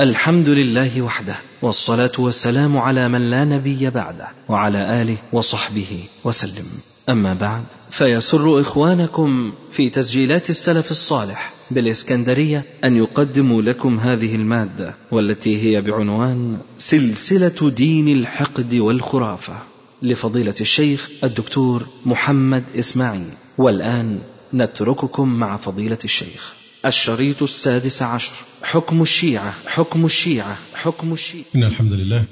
الحمد لله وحده والصلاة والسلام على من لا نبي بعده وعلى آله وصحبه وسلم. أما بعد فيسر إخوانكم في تسجيلات السلف الصالح بالإسكندرية أن يقدموا لكم هذه المادة والتي هي بعنوان سلسلة دين الحقد والخرافة لفضيلة الشيخ الدكتور محمد إسماعيل. والآن نترككم مع فضيلة الشيخ. الشريط السادس عشر. حكم الشيعة حكم الشيعة حكم الشيعة. إن الحمد لله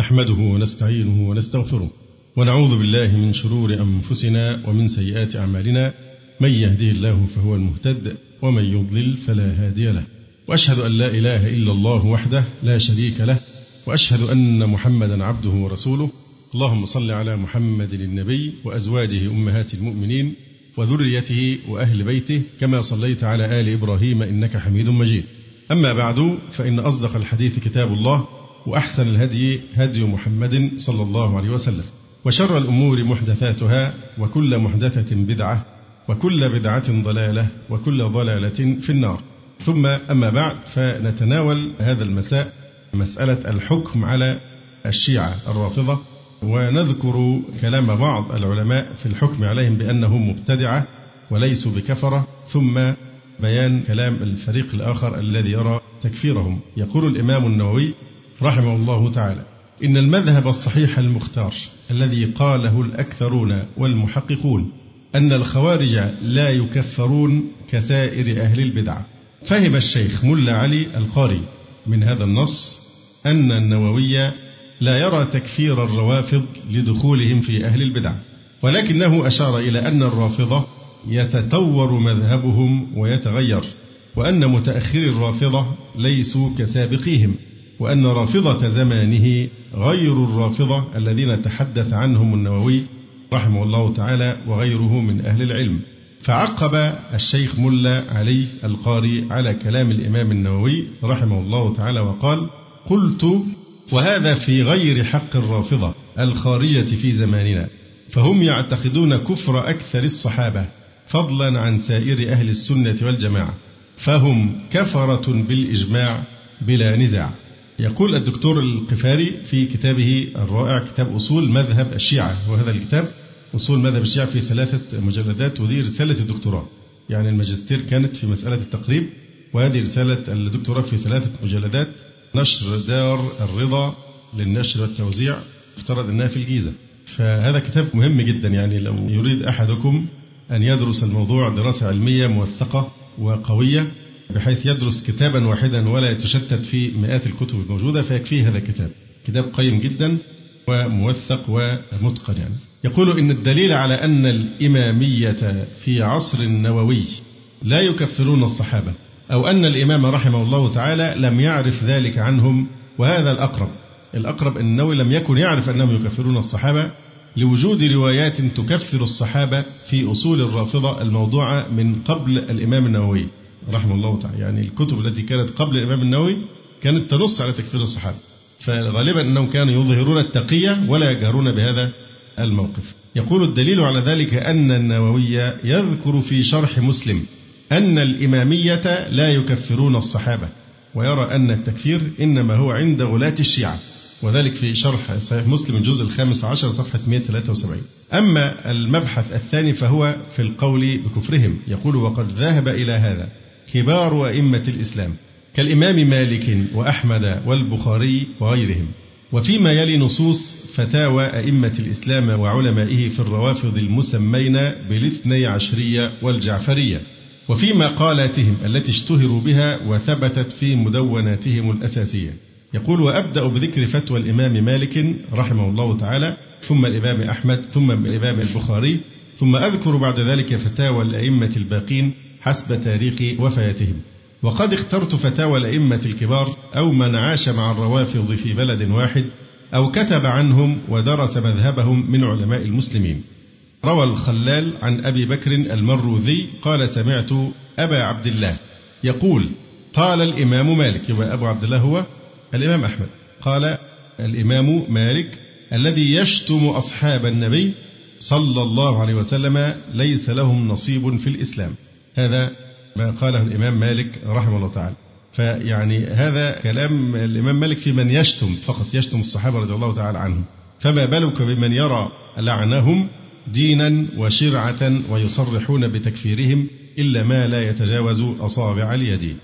نحمده ونستعينه ونستغفره ونعوذ بالله من شرور أنفسنا ومن سيئات أعمالنا. من يهده الله فهو المهتد ومن يضلل فلا هادي له. وأشهد أن لا إله إلا الله وحده لا شريك له. وأشهد أن محمدا عبده ورسوله. اللهم صل على محمد النبي وأزواجه أمهات المؤمنين وذريته وأهل بيته كما صليت على آل إبراهيم إنك حميد مجيد. أما بعد فإن أصدق الحديث كتاب الله وأحسن الهدي هدي محمد صلى الله عليه وسلم. وشر الأمور محدثاتها وكل محدثة بدعة وكل بدعة ضلالة وكل ضلالة في النار. ثم أما بعد فنتناول هذا المساء مسألة الحكم على الشيعة الرافضة. ونذكر كلام بعض العلماء في الحكم عليهم بأنهم مبتدعة وليسوا بكفرة ثم بيان كلام الفريق الآخر الذي يرى تكفيرهم. يقول الإمام النووي رحمه الله تعالى إن المذهب الصحيح المختار الذي قاله الأكثرون والمحققون أن الخوارج لا يكفرون كسائر أهل البدع. فهم الشيخ ملا علي القاري من هذا النص أن النووي لا يرى تكفير الروافض لدخولهم في أهل البدع ولكنه أشار إلى أن الرافضة يتطور مذهبهم ويتغير وأن متأخري الرافضة ليسوا كسابقيهم وأن رافضة زمانه غير الرافضة الذين تحدث عنهم النووي رحمه الله تعالى وغيره من أهل العلم. فعقب الشيخ ملا علي القاري على كلام الإمام النووي رحمه الله تعالى وقال قلت وهذا في غير حق الرافضة الخارجة في زماننا فهم يعتقدون كفر أكثر الصحابة فضلا عن سائر أهل السنة والجماعة فهم كفرة بالإجماع بلا نزاع. يقول الدكتور القفاري في كتابه الرائع كتاب أصول مذهب الشيعة وهذا الكتاب أصول مذهب الشيعة في ثلاثة مجلدات ودي رسالة الدكتوراه. يعني الماجستير كانت في مسألة التقريب وهذه رسالة الدكتوراه في ثلاثة مجلدات. نشر دار الرضا للنشر والتوزيع افترض أنها في الجيزة. فهذا كتاب مهم جدا يعني لو يريد أحدكم أن يدرس الموضوع دراسة علمية موثقة وقوية بحيث يدرس كتابا واحدا ولا يتشتت في مئات الكتب الموجودة فيكفيه هذا الكتاب. كتاب قيم جدا وموثق ومتقن يعني. يقول إن الدليل على أن الإمامية في عصر النووي لا يكفرون الصحابة أو أن الإمام رحمه الله تعالى لم يعرف ذلك عنهم وهذا الأقرب. الأقرب أن النووي لم يكن يعرف أنهم يكفرون الصحابة لوجود روايات تكفر الصحابة في أصول الرافضة الموضوعة من قبل الإمام النووي رحمه الله تعالى. يعني الكتب التي كانت قبل الإمام النووي كانت تنص على تكفير الصحابة. فغالبا أنهم كانوا يظهرون التقية ولا يجهرون بهذا الموقف. يقول الدليل على ذلك أن النووي يذكر في شرح مسلم أن الإمامية لا يكفرون الصحابة ويرى أن التكفير إنما هو عند غلاة الشيعة. وذلك في شرح صحيح مسلم الجزء الخامس عشر صفحة 173 أما المبحث الثاني فهو في القول بكفرهم يقول وقد ذهب إلى هذا كبار أئمة الإسلام كالإمام مالك وأحمد والبخاري وغيرهم. وفيما يلي نصوص فتاوى أئمة الإسلام وعلمائه في الروافض المسمين بالاثني عشرية والجعفرية. وفي مقالاتهم التي اشتهروا بها وثبتت في مدوناتهم الأساسية. يقول وأبدأ بذكر فتوى الإمام مالك رحمه الله تعالى ثم الإمام أحمد ثم الإمام البخاري ثم أذكر بعد ذلك فتاوى الأئمة الباقين حسب تاريخ وفاتهم وقد اخترت فتاوى الأئمة الكبار أو من عاش مع الروافض في بلد واحد أو كتب عنهم ودرس مذهبهم من علماء المسلمين. روى الخلال عن أبي بكر المروذي قال سمعت أبا عبد الله يقول قال الإمام مالك يبقى أبو عبد الله هو الإمام أحمد. قال الإمام مالك الذي يشتم أصحاب النبي صلى الله عليه وسلم ليس لهم نصيب في الإسلام. هذا ما قاله الإمام مالك رحمه الله تعالى. فيعني هذا كلام الإمام مالك في من يشتم فقط يشتم الصحابة رضي الله تعالى عنهم. فما بالك بمن يرى لعنهم دينا وشرعة ويصرحون بتكفيرهم إلا ما لا يتجاوز أصابع اليد.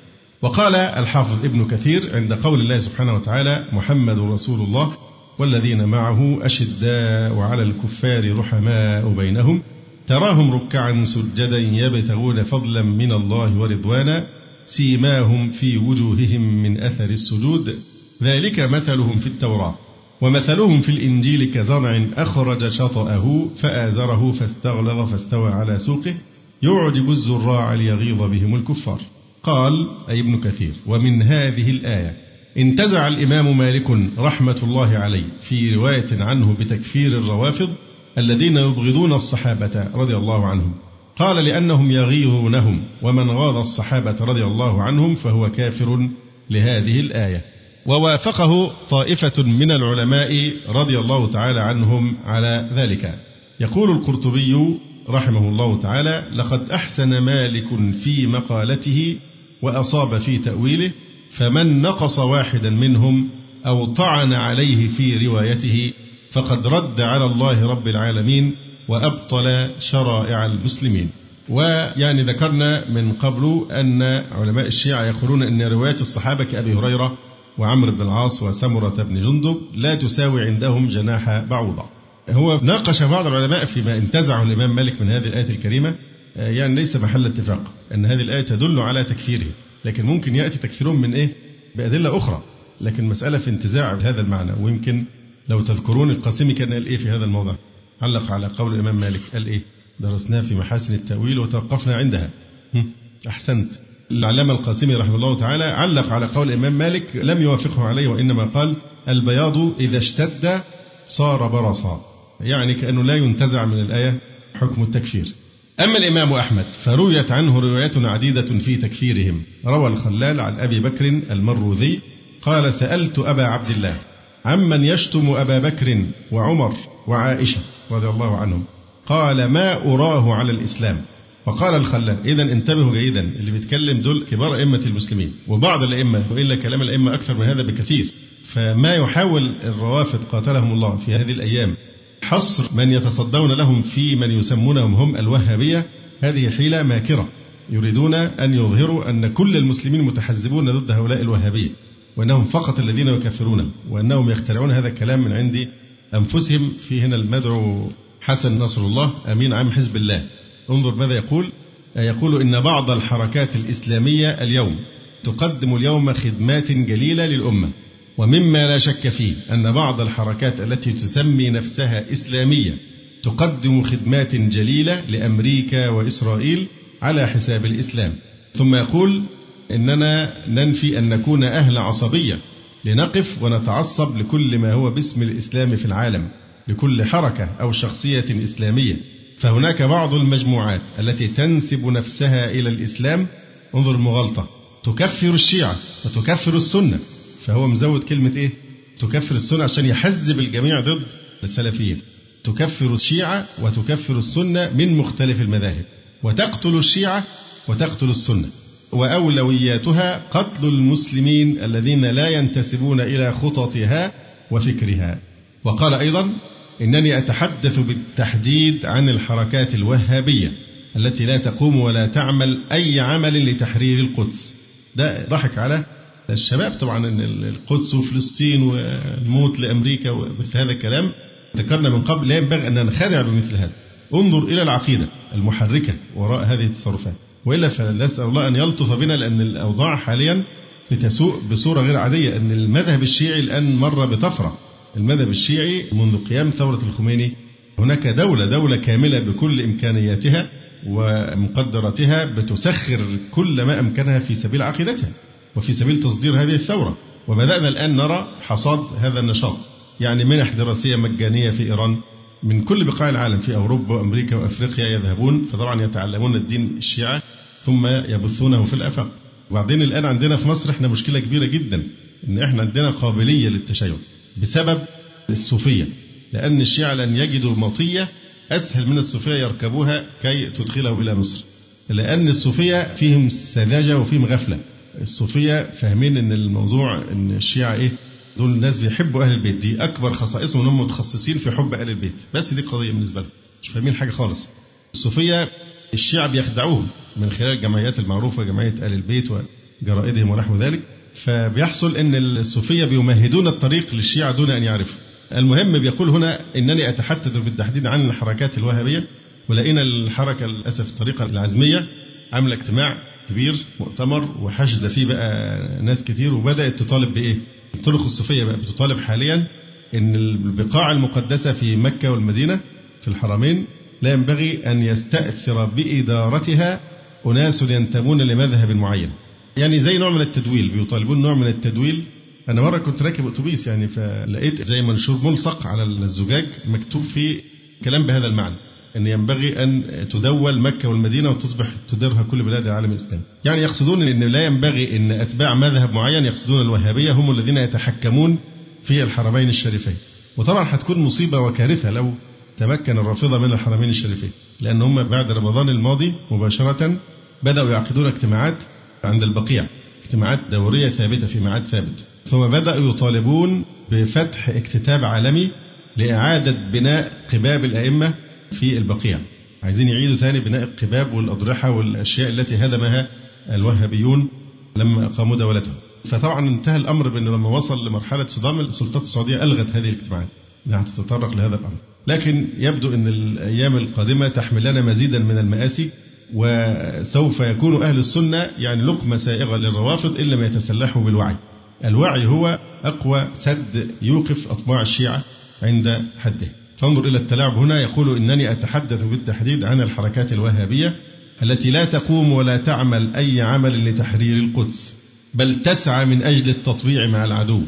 وقال الحافظ ابن كثير عند قول الله سبحانه وتعالى محمد رسول الله والذين معه أشداء على الكفار رحماء بينهم تراهم ركعا سجدا يبتغون فضلا من الله ورضوانا سيماهم في وجوههم من أثر السجود. ذلك مثلهم في التوراة. ومثلهم في الإنجيل كزرع أخرج شطأه فآزره فاستغلظ فاستوى على سوقه يعجب الزراع ليغيظ بهم الكفار. قال أي ابن كثير ومن هذه الآية انتزع الإمام مالك رحمة الله عليه في رواية عنه بتكفير الروافض الذين يبغضون الصحابة رضي الله عنهم. قال لأنهم يغيظونهم ومن غاض الصحابة رضي الله عنهم فهو كافر لهذه الآية. ووافقه طائفة من العلماء رضي الله تعالى عنهم على ذلك. يقول القرطبي رحمه الله تعالى لقد أحسن مالك في مقالته وأصاب في تأويله فمن نقص واحدا منهم أو طعن عليه في روايته فقد رد على الله رب العالمين وأبطل شرائع المسلمين. ويعني ذكرنا من قبل أن علماء الشيعة يقولون أن روايات الصحابة كأبي هريرة وعمرو بن العاص وسمرة بن جندب لا تساوي عندهم جناح بعوضة. هو ناقش بعض العلماء فيما انتزعه الإمام مالك من هذه الآية الكريمة. يعني ليس محل اتفاق أن هذه الآية تدل على تكفيره لكن ممكن يأتي تكفيرهم من إيه؟ بأدلة أخرى. لكن مسألة في انتزاع هذا المعنى ويمكن لو تذكرون القاسمي كان قال إيه في هذا الموضع؟ علق على قول الإمام مالك قال إيه؟ درسناه في محاسن التأويل وتوقفنا عندها. أحسنت. العلامة القاسمي رحمه الله تعالى علق على قول الإمام مالك لم يوافقه عليه وإنما قال البياض إذا اشتد صار برصا. يعني كأنه لا ينتزع من الآية حكم التكفير. أما الإمام أحمد فرويت عنه روايات عديدة في تكفيرهم. روى الخلال عن أبي بكر المروذي قال سألت أبا عبد الله عمن يشتم أبا بكر وعمر وعائشة رضي الله عنهم. قال ما أراه على الإسلام؟ وقال الخلال إذا انتبهوا جيدا اللي بيتكلم دول كبار أئمة المسلمين وبعض الأئمة وإلا كلام الأئمة أكثر من هذا بكثير. فما يحاول الروافض قاتلهم الله في هذه الأيام؟ حصر من يتصدون لهم في من يسمونهم هم الوهابية هذه حيلة ماكرة. يريدون أن يظهروا أن كل المسلمين متحزبون ضد هؤلاء الوهابية وأنهم فقط الذين يكفرون وأنهم يخترعون هذا الكلام من عند أنفسهم. في هنا المدعو حسن نصر الله أمين عام حزب الله. انظر ماذا يقول. يقول إن بعض الحركات الإسلامية اليوم تقدم اليوم خدمات جليلة للأمة ومما لا شك فيه أن بعض الحركات التي تسمي نفسها إسلامية تقدم خدمات جليلة لأمريكا وإسرائيل على حساب الإسلام. ثم يقول إننا ننفي أن نكون أهل عصبية لنقف ونتعصب لكل ما هو باسم الإسلام في العالم لكل حركة أو شخصية إسلامية. فهناك بعض المجموعات التي تنسب نفسها إلى الإسلام. انظر المغالطة تكفر الشيعة وتكفر السنة. فهو مزود كلمة إيه؟ تكفر السنة عشان يحزب الجميع ضد السلفيين. تكفر الشيعة وتكفر السنة من مختلف المذاهب. وتقتل الشيعة وتقتل السنة. وأولوياتها قتل المسلمين الذين لا ينتسبون إلى خططها وفكرها. وقال أيضا إنني أتحدث بالتحديد عن الحركات الوهابية التي لا تقوم ولا تعمل أي عمل لتحرير القدس ده ضحك على الشباب طبعا إن القدس وفلسطين والموت لأمريكا ومثل هذا الكلام ذكرنا من قبل لا ينبغي أن ننخدع بمثل هذا. انظر إلى العقيدة المحركة وراء هذه التصرفات. وإلا فنسأل الله أن يلطف بنا لأن الأوضاع حاليا بتسوء بصورة غير عادية أن المذهب الشيعي الآن مر بطفرة. المذهب الشيعي منذ قيام ثورة الخميني هناك دولة دولة كاملة بكل إمكانياتها ومقدراتها بتسخر كل ما أمكنها في سبيل عقيدتها. وفي سبيل تصدير هذه الثورة وبدأنا الآن نرى حصاد هذا النشاط يعني منح دراسية مجانية في إيران من كل بقاع العالم في أوروبا وأمريكا وأفريقيا يذهبون فطبعا يتعلمون الدين الشيعة ثم يبثونه في الآفاق وبعدين الآن عندنا في مصر إحنا مشكلة كبيرة جدا إن إحنا عندنا قابلية للتشيع بسبب الصوفية لأن الشيعة لن يجدوا مطية أسهل من الصوفية يركبوها كي تدخله إلى مصر. لأن الصوفية فيهم سذاجة وفيهم غفلة. الصوفية فاهمين إن الموضوع إن الشيعة إيه؟ دول الناس بيحبوا أهل البيت. دي أكبر خصائصهم إنهم متخصصين في حب أهل البيت. بس دي قضية بالنسبة لهم. مش فاهمين حاجة خالص. الصوفية الشيعة بيخدعوهم من خلال الجمعيات المعروفة جمعية آل البيت وجرائدهم ونحو ذلك. فبيحصل أن الصوفية بيمهدون الطريق للشيعة دون أن يعرفوا المهم بيقول هنا أنني أتحدث بالتحديد عن الحركات الوهابية ولقينا الحركة للأسف الطريقة العزمية عاملة اجتماع كبير مؤتمر وحشد فيه بقى ناس كتير وبدأت تطالب بإيه؟ الطرق الصوفية بقى بتطالب حاليا أن البقاع المقدسة في مكة والمدينة في الحرمين لا ينبغي أن يستأثر بإدارتها أناس ينتمون لمذهب معين يعني زي نوع من التدويل بيطالبون نوع من التدويل. أنا مرة كنت راكب أتوبيس يعني فلقيت زي منشور ملصق على الزجاج مكتوب فيه كلام بهذا المعنى أن ينبغي أن تدول مكة والمدينة وتصبح تديرها كل بلاد العالم الإسلامي. يعني يقصدون أن لا ينبغي أن أتباع مذهب معين يقصدون الوهابية هم الذين يتحكمون في الحرمين الشريفين. وطبعا هتكون مصيبة وكارثة لو تمكن الرافضة من الحرمين الشريفين لأن هم بعد رمضان الماضي مباشرة بدأوا يعقدون اجتماعات عند البقيع اجتماعات دورية ثابتة في ميعاد ثابت. ثم بدأوا يطالبون بفتح اكتتاب عالمي لإعادة بناء قباب الأئمة في البقيع. عايزين يعيدوا تاني بناء القباب والأضرحة والأشياء التي هدمها الوهابيون لما أقاموا دولتهم. فطبعا انتهى الأمر بأنه لما وصل لمرحلة صدام السلطات السعودية ألغت هذه الاجتماعات. إنها تتطرق لهذا الأمر. لكن يبدو أن الأيام القادمة تحمل لنا مزيدا من المآسي. وسوف يكون أهل السنة يعني لقمة سائغة للروافض إن لم يتسلحوا بالوعي. الوعي هو أقوى سد يوقف أطماع الشيعة عند حده. فانظر إلى التلاعب هنا. يقول إنني أتحدث بالتحديد عن الحركات الوهابية التي لا تقوم ولا تعمل أي عمل لتحرير القدس بل تسعى من أجل التطبيع مع العدو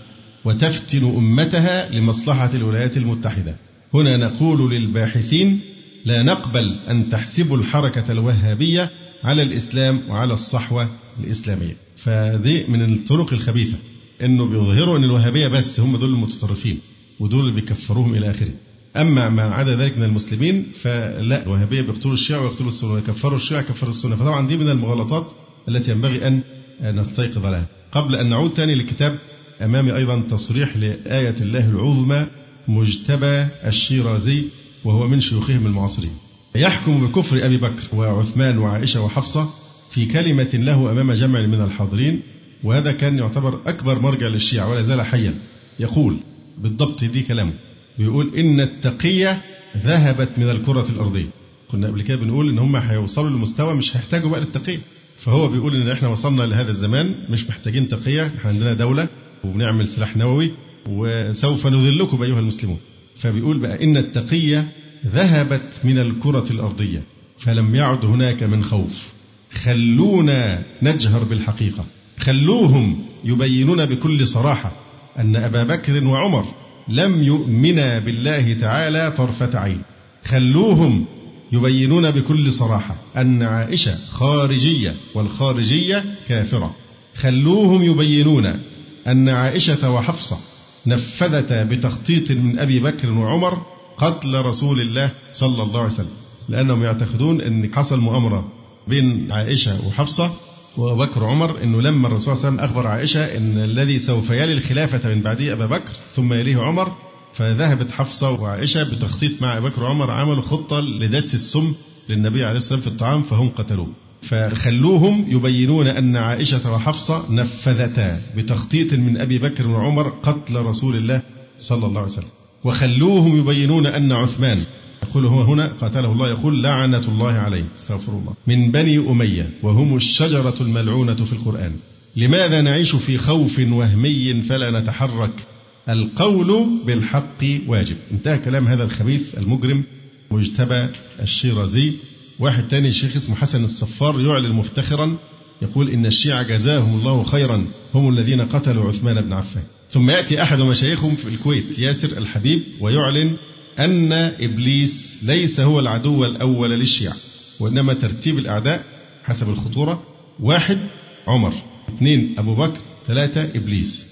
وتفتن أمتها لمصلحة الولايات المتحدة. هنا نقول للباحثين لا نقبل أن تحسبوا الحركة الوهابية على الإسلام وعلى الصحوة الإسلامية. فدي من الطرق الخبيثة أنه بيظهروا أن الوهابية بس هم دول المتطرفين ودول اللي بيكفروهم إلى آخره. أما ما عدا ذلك من المسلمين فلا الوهابية بيقتلوا الشيعة ويقتلوا السنة ويكفروا الشيعة كفروا السنة. فطبعا دي من المغالطات التي ينبغي أن نستيقظ لها. قبل أن نعود تاني للكتاب أمامي أيضا تصريح لآية الله العظمى مجتبى الشيرازي وهو من شيوخهم المعاصرين. يحكم بكفر أبي بكر وعثمان وعائشة وحفصة في كلمة له أمام جمع من الحاضرين وهذا كان يعتبر أكبر مرجع للشيعة ولا زال حيا. يقول بالضبط دي كلامه. بيقول إن التقية ذهبت من الكرة الأرضية. كنا قبل كده بنقول إن هم هيوصلوا لمستوى مش هيحتاجوا بقى للتقية. فهو بيقول إن إحنا وصلنا لهذا الزمان مش محتاجين تقية إحنا عندنا دولة وبنعمل سلاح نووي وسوف نذلكم أيها المسلمون. فبيقول بقى إن التقية ذهبت من الكرة الأرضية فلم يعد هناك من خوف. خلونا نجهر بالحقيقة. خلوهم يبينون بكل صراحة أن أبا بكر وعمر لم يؤمنا بالله تعالى طرفة عين. خلوهم يبينون بكل صراحة أن عائشة خارجية والخارجية كافرة. خلوهم يبينون أن عائشة وحفصة نفذتا بتخطيط من أبي بكر وعمر قتل رسول الله صلى الله عليه وسلم. لأنهم يعتقدون أن حصل مؤامرة بين عائشة وحفصة وأبو بكر وعمر أنه لما الرسول صلى الله عليه وسلم أخبر عائشة أن الذي سوف يلي الخلافة من بعده أبا بكر ثم يليه عمر فذهبت حفصة وعائشة بتخطيط مع أبي بكر وعمر عملوا خطة لدس السم للنبي عليه الصلاة والسلام في الطعام فهم قتلوه. فخلوهم يبينون أن عائشة وحفصة نفذتا بتخطيط من أبي بكر وعمر قتل رسول الله صلى الله عليه وسلم. وخلوهم يبينون أن عثمان يقول هو هنا قاتله الله يقول لعنة الله عليه استغفر الله. من بني أمية وهم الشجرة الملعونة في القرآن. لماذا نعيش في خوف وهمي فلا نتحرك؟ القول بالحق واجب. انتهى كلام هذا الخبيث المجرم مجتبى الشيرازي. واحد تاني الشيخ اسمه حسن الصفار يعلن مفتخرا يقول إن الشيعة جزاهم الله خيرا هم الذين قتلوا عثمان بن عفان. ثم يأتي أحد مشايخهم في الكويت ياسر الحبيب ويعلن أن إبليس ليس هو العدو الأول للشيعة وإنما ترتيب الأعداء حسب الخطورة. واحد عمر اثنين أبو بكر ثلاثة إبليس.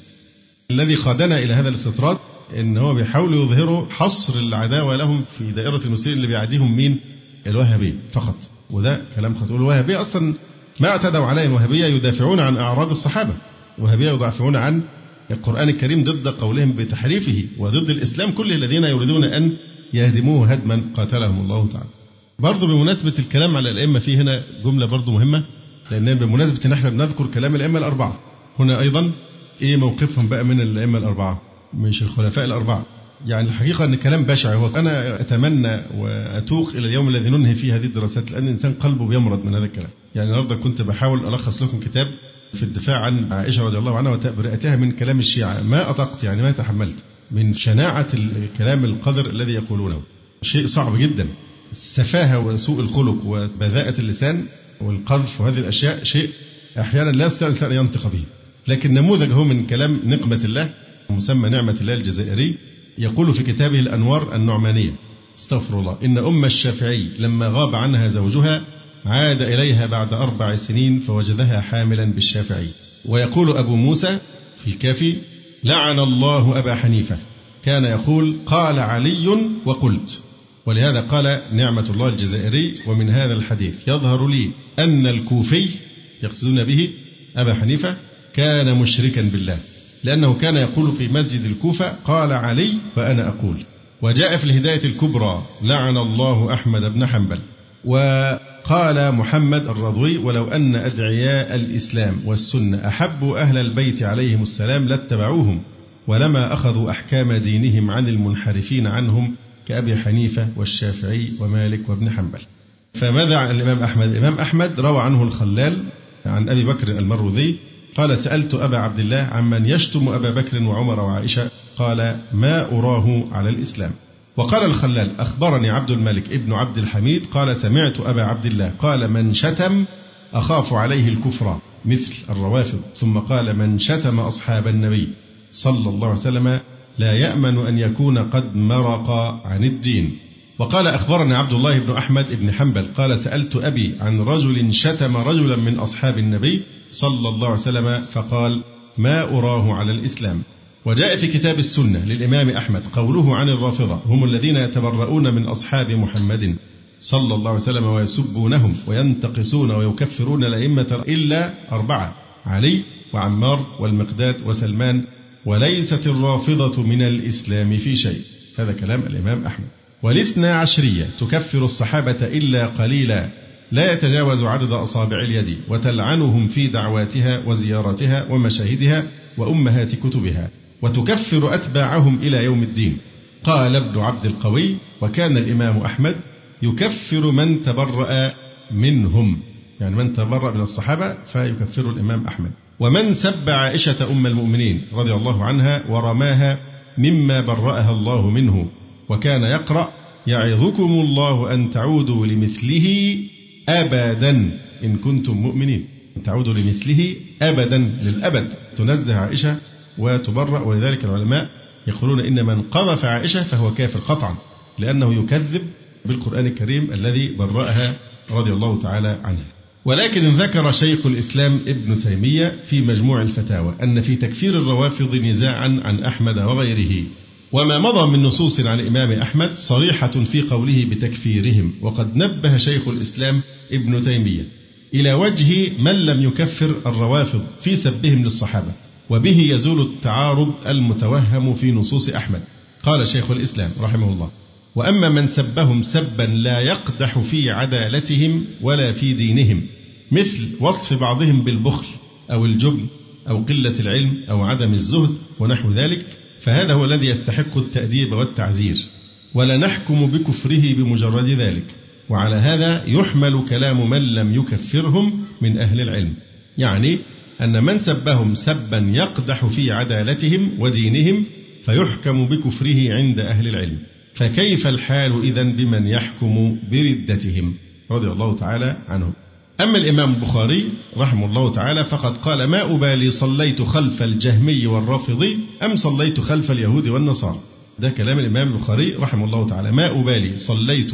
الذي قادنا إلى هذا الاستطراد إن هو بيحاولوا يظهروا حصر العداوة لهم في دائرة المسلمين اللي بيعاديهم مين؟ الوهابية فقط. وده كلام خطير. الوهابية أصلا ما اعتدوا عليه. الوهابية يدافعون عن أعراض الصحابة. الوهابية يدافعون عن القرآن الكريم ضد قولهم بتحريفه وضد الإسلام كل الذين يريدون أن يهدموه هدما قاتلهم الله تعالى. برضه بمناسبة الكلام على الأئمة في هنا جملة برضه مهمة لأن بمناسبة إن إحنا بنذكر كلام الأئمة الأربعة هنا أيضا إيه موقفهم بقى من الأئمة الأربعة مش الخلفاء الأربعة؟ يعني الحقيقة أن كلام بشع هو أنا أتمنى وأتوق إلى اليوم الذي ننهي فيه هذه الدراسات لأن الإنسان قلبه بيمرض من هذا الكلام. يعني النهارده كنت بحاول ألخص لكم كتاب في الدفاع عن عائشة رضي الله عنها وتبرئتها من كلام الشيعة. ما أطقت يعني ما تحملت. من شناعة الكلام القذر الذي يقولونه. شيء صعب جدا. السفاهة وسوء الخلق وبذاءة اللسان والقذف وهذه الأشياء شيء أحيانا لا يستطيع الإنسان أن ينطق به. لكن نموذج هو من كلام نقمة الله مسمى نعمة الله الجزائري يقول في كتابه الأنوار النعمانية استغفر الله إن أم الشافعي لما غاب عنها زوجها عاد إليها بعد أربع سنين فوجدها حاملا بالشافعي. ويقول أبو موسى في الكافي لعن الله أبا حنيفة. كان يقول قال علي وقلت. ولهذا قال نعمة الله الجزائري ومن هذا الحديث يظهر لي أن الكوفي يقصدون به أبا حنيفة كان مشركا بالله. لأنه كان يقول في مسجد الكوفة قال علي وأنا أقول. وجاء في الهداية الكبرى لعن الله أحمد بن حنبل. وقال محمد الرضوي ولو أن أدعياء الإسلام والسنة أحبوا أهل البيت عليهم السلام لاتبعوهم ولما أخذوا أحكام دينهم عن المنحرفين عنهم كأبي حنيفة والشافعي ومالك وابن حنبل. فماذا عن الإمام أحمد؟ الإمام أحمد روى عنه الخلال عن أبي بكر المروذي قال سألت أبا عبد الله عمن يشتم أبا بكر وعمر وعائشة قال ما أراه على الإسلام. وقال الخلال أخبرني عبد الملك ابن عبد الحميد قال سمعت أبا عبد الله قال من شتم أخاف عليه الكفر مثل الروافض. ثم قال من شتم أصحاب النبي صلى الله عليه وسلم لا يأمن أن يكون قد مرق عن الدين. وقال أخبرني عبد الله بن أحمد بن حنبل قال سألت أبي عن رجل شتم رجلا من أصحاب النبي صلى الله عليه وسلم فقال ما أراه على الإسلام. وجاء في كتاب السنة للإمام أحمد قوله عن الرافضة هم الذين يتبرؤون من أصحاب محمد صلى الله عليه وسلم ويسبونهم وينتقصون ويكفرون الأئمة إلا أربعة علي وعمار والمقداد وسلمان وليست الرافضة من الإسلام في شيء. هذا كلام الإمام أحمد. والاثنى عشرية تكفر الصحابة إلا قليلا لا يتجاوز عدد أصابع اليد وتلعنهم في دعواتها وزيارتها ومشاهدها وأمهات كتبها. وتكفر أتباعهم إلى يوم الدين. قال ابن عبد القوي وكان الإمام أحمد يكفر من تبرأ منهم. يعني من تبرأ من الصحابة فيكفر الإمام أحمد. ومن سب عائشة أم المؤمنين رضي الله عنها ورماها مما برأها الله منه. وكان يقرأ يعظكم الله أن تعودوا لمثله أبدا إن كنتم مؤمنين. تعودوا لمثله أبدا للأبد. تنزه عائشة وتبرأ ولذلك العلماء يقولون إن من قذف عائشة فهو كافر قطعا لأنه يكذب بالقرآن الكريم الذي برأها رضي الله تعالى عنها. ولكن ذكر شيخ الإسلام ابن تيمية في مجموع الفتاوى أن في تكفير الروافض نزاعا عن أحمد وغيره. وما مضى من نصوص عن الإمام أحمد صريحة في قوله بتكفيرهم. وقد نبه شيخ الإسلام ابن تيمية إلى وجه من لم يكفر الروافض في سبهم للصحابة. وبه يزول التعارض المتوهم في نصوص أحمد. قال شيخ الإسلام رحمه الله وأما من سبهم سبا لا يقدح في عدالتهم ولا في دينهم مثل وصف بعضهم بالبخل أو الجبن أو قلة العلم أو عدم الزهد ونحو ذلك فهذا هو الذي يستحق التأديب والتعزير. ولا نحكم بكفره بمجرد ذلك وعلى هذا يحمل كلام من لم يكفرهم من أهل العلم. يعني أن من سبهم سبا يقدح في عدالتهم ودينهم فيحكم بكفره عند أهل العلم. فكيف الحال إذا بمن يحكم بردتهم؟ رضي الله تعالى عنهم. أما الإمام البخاري رحمه الله تعالى فقد قال ما أبالي صليت خلف الجهمي والرافضي أم صليت خلف اليهود والنصارى. ده كلام الإمام البخاري رحمه الله تعالى. ما أبالي صليت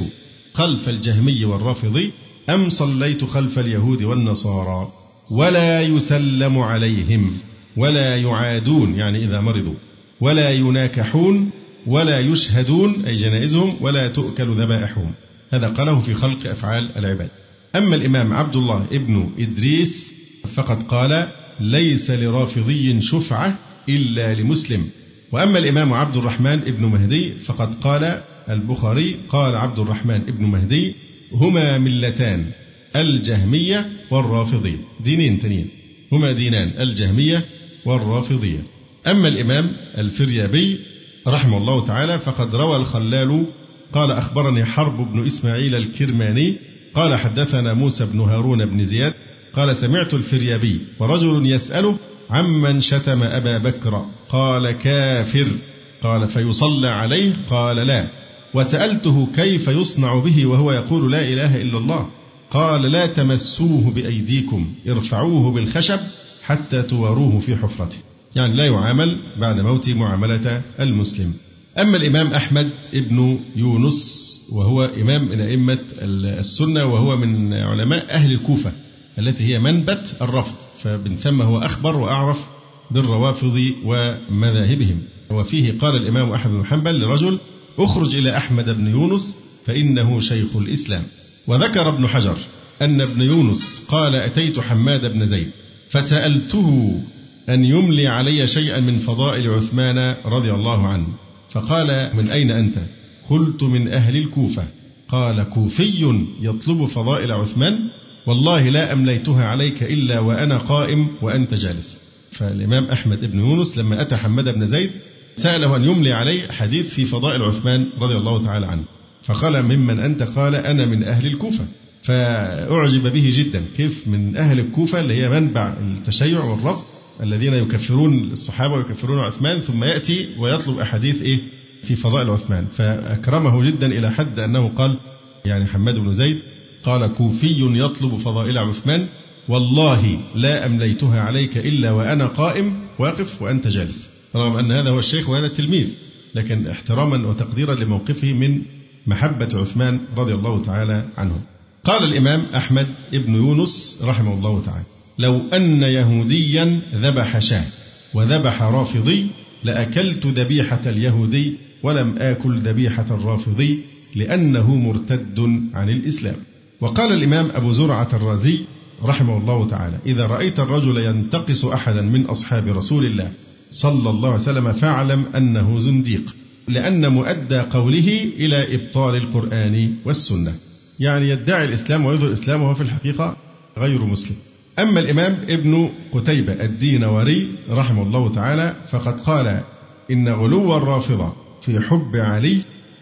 خلف الجهمي والرافضي أم صليت خلف اليهود والنصارى؟ ولا يسلم عليهم ولا يعادون يعني إذا مرضوا ولا يناكحون ولا يشهدون أي جنائزهم ولا تؤكل ذبائحهم. هذا قاله في خلق أفعال العباد. أما الإمام عبد الله ابن إدريس فقد قال ليس لرافضي شفعة إلا لمسلم. وأما الإمام عبد الرحمن ابن مهدي فقد قال البخاري قال عبد الرحمن ابن مهدي هما ملتان الجهمية والرافضية. دينين تنين هما دينان الجهمية والرافضية. أما الإمام الفريابي رحمه الله تعالى فقد روى الخلال قال أخبرني حرب بن إسماعيل الكرماني قال حدثنا موسى بن هارون بن زياد قال سمعت الفريابي ورجل يسأله عمن شتم أبا بكر؟ قال كافر. قال فيصلى عليه؟ قال لا. وسألته كيف يصنع به وهو يقول لا إله إلا الله. قال لا تمسوه بأيديكم. ارفعوه بالخشب حتى توروه في حفرته. يعني لا يعامل بعد موته معاملة المسلم. أما الإمام أحمد ابن يونس وهو إمام من أئمة السنة وهو من علماء أهل الكوفة التي هي منبت الرفض. فمن ثم هو أخبر وأعرف بالروافض ومذاهبهم. وفيه قال الإمام أحمد بن حنبل لرجل اخرج إلى أحمد بن يونس فإنه شيخ الإسلام. وذكر ابن حجر أن ابن يونس قال أتيت حماد بن زيد فسألته أن يملي علي شيئا من فضائل عثمان رضي الله عنه فقال من أين أنت؟ قلت من أهل الكوفة. قال كوفي يطلب فضائل عثمان؟ والله لا أمليتها عليك إلا وأنا قائم وأنت جالس. فالإمام أحمد بن يونس لما أتى حماد بن زيد سأله أن يملي عليه حديث في فضائل عثمان رضي الله تعالى عنه. فقال ممن أنت؟ قال أنا من أهل الكوفة. فأعجب به جدا. كيف من أهل الكوفة اللي هي منبع التشيع والرفض الذين يكفرون الصحابة ويكفرون عثمان ثم يأتي ويطلب أحاديث إيه؟ في فضائل عثمان. فأكرمه جدا إلى حد أنه قال يعني حماد بن زيد قال كوفي يطلب فضائل عثمان والله لا أمليتها عليك إلا وأنا قائم واقف وأنت جالس. رغم أن هذا هو الشيخ وهذا التلميذ لكن احتراما وتقديرا لموقفه من محبة عثمان رضي الله تعالى عنه. قال الإمام أحمد ابن يونس رحمه الله تعالى لو أن يهوديا ذبح شاة وذبح رافضي لأكلت ذبيحة اليهودي ولم آكل ذبيحة الرافضي لأنه مرتد عن الإسلام. وقال الإمام أبو زرعة الرازي رحمه الله تعالى إذا رأيت الرجل ينتقص أحدا من أصحاب رسول الله صلى الله عليه وسلم فاعلم أنه زنديق. لأن مؤدى قوله إلى إبطال القرآن والسنة. يعني يدعي الإسلام ويظهر الإسلام وهو في الحقيقة غير مسلم. أما الإمام ابن قتيبة الدينوري رحمه الله تعالى فقد قال إن غلو الرافضة في حب علي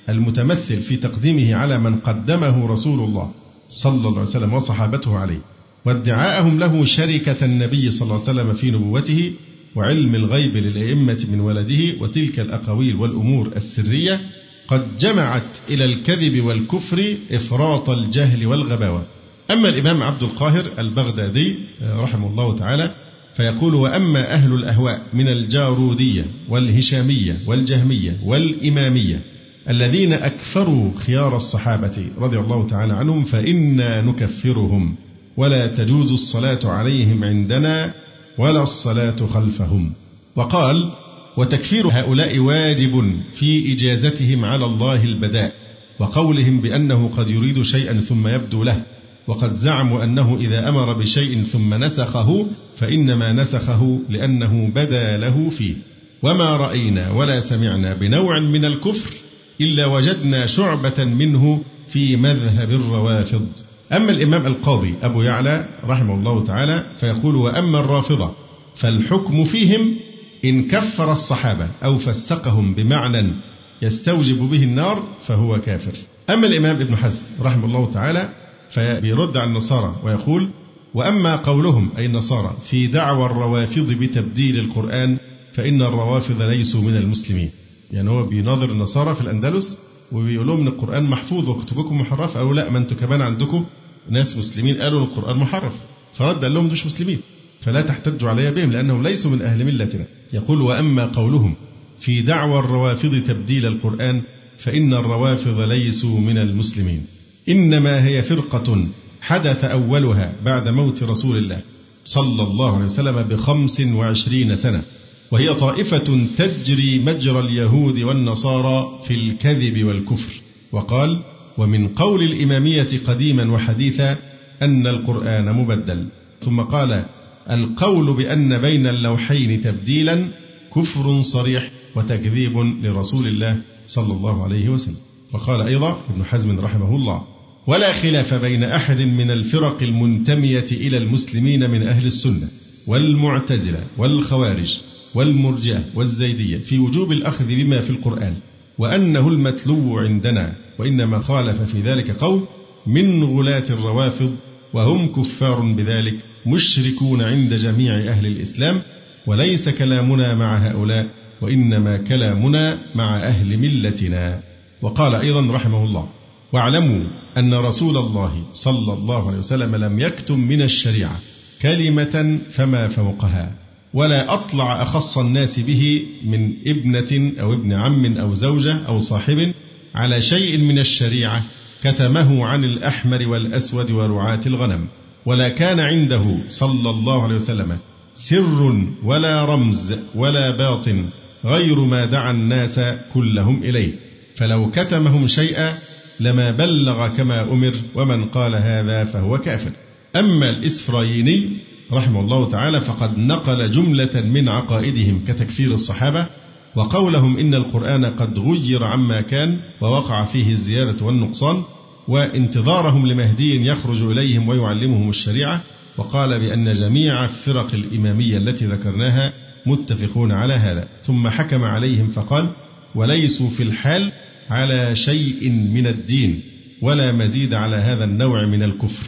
المتمثل في تقديمه على من قدمه رسول الله صلى الله عليه وسلم وصحابته عليه وادعاءهم له شركة النبي صلى الله عليه وسلم في نبوته وعلم الغيب للأئمة من ولده وتلك الأقاويل والأمور السرية قد جمعت إلى الكذب والكفر إفراط الجهل والغباوة. أما الإمام عبد القاهر البغدادي رحمه الله تعالى فيقول وأما أهل الأهواء من الجارودية والهشامية والجهمية والإمامية الذين أكفروا خيار الصحابة رضي الله تعالى عنهم فإنا نكفرهم ولا تجوز الصلاة عليهم عندنا ولا الصلاة خلفهم. وقال وتكفير هؤلاء واجب في إجازتهم على الله البداء وقولهم بأنه قد يريد شيئا ثم يبدو له وقد زعموا أنه إذا أمر بشيء ثم نسخه فإنما نسخه لأنه بدا له فيه. وما رأينا ولا سمعنا بنوع من الكفر إلا وجدنا شعبة منه في مذهب الروافض. أما الإمام القاضي أبو يعلى رحمه الله تعالى فيقول وأما الرافضة فالحكم فيهم إن كفر الصحابة أو فسقهم بمعنى يستوجب به النار فهو كافر. أما الإمام ابن حزم رحمه الله تعالى فبيرد على النصارى ويقول وأما قولهم أي النصارى في دعوى الروافض بتبديل القرآن فإن الروافض ليسوا من المسلمين. يعني هو بيناظر النصارى في الأندلس وبيقول لهم إن القرآن محفوظ وكتبكم محرفه قالوا لا ما أنتم كمان عندكم؟ ناس مسلمين قالوا ان القرآن محرف. فرد قال لهم مش مسلمين. فلا تحتجوا علي بهم لأنهم ليسوا من أهل ملتنا يقول وأما قولهم في دعوى الروافض تبديل القرآن فإن الروافض ليسوا من المسلمين. إنما هي فرقة حدث أولها بعد موت رسول الله صلى الله عليه وسلم بخمس وعشرين سنة وهي طائفة تجري مجرى اليهود والنصارى في الكذب والكفر. وقال ومن قول الإمامية قديما وحديثا أن القرآن مبدل. ثم قال القول بأن بين اللوحين تبديلا كفر صريح وتكذيب لرسول الله صلى الله عليه وسلم. وقال أيضا ابن حزم رحمه الله ولا خلاف بين أحد من الفرق المنتمية إلى المسلمين من أهل السنة والمعتزلة والخوارج والمرجئة والزيدية في وجوب الأخذ بما في القرآن وأنه المتلو عندنا وإنما خالف في ذلك قوم من غلاة الروافض وهم كفار بذلك مشركون عند جميع أهل الإسلام وليس كلامنا مع هؤلاء وإنما كلامنا مع أهل ملتنا. وقال أيضا رحمه الله واعلموا أن رسول الله صلى الله عليه وسلم لم يكتم من الشريعة كلمة فما فوقها ولا أطلع أخص الناس به من ابنة أو ابن عم أو زوجة أو صاحب على شيء من الشريعة كتمه عن الأحمر والأسود ورعاة الغنم ولا كان عنده صلى الله عليه وسلم سر ولا رمز ولا باطن غير ما دعا الناس كلهم إليه. فلو كتمهم شيئا لما بلغ كما أمر ومن قال هذا فهو كافر. أما الإسفرايني رحمه الله تعالى فقد نقل جملة من عقائدهم كتكفير الصحابة وقولهم إن القرآن قد غير عما كان ووقع فيه الزيادة والنقصان وانتظارهم لمهدي يخرج إليهم ويعلمهم الشريعة وقال بأن جميع الفرق الإمامية التي ذكرناها متفقون على هذا ثم حكم عليهم فقال وليسوا في الحال على شيء من الدين ولا مزيد على هذا النوع من الكفر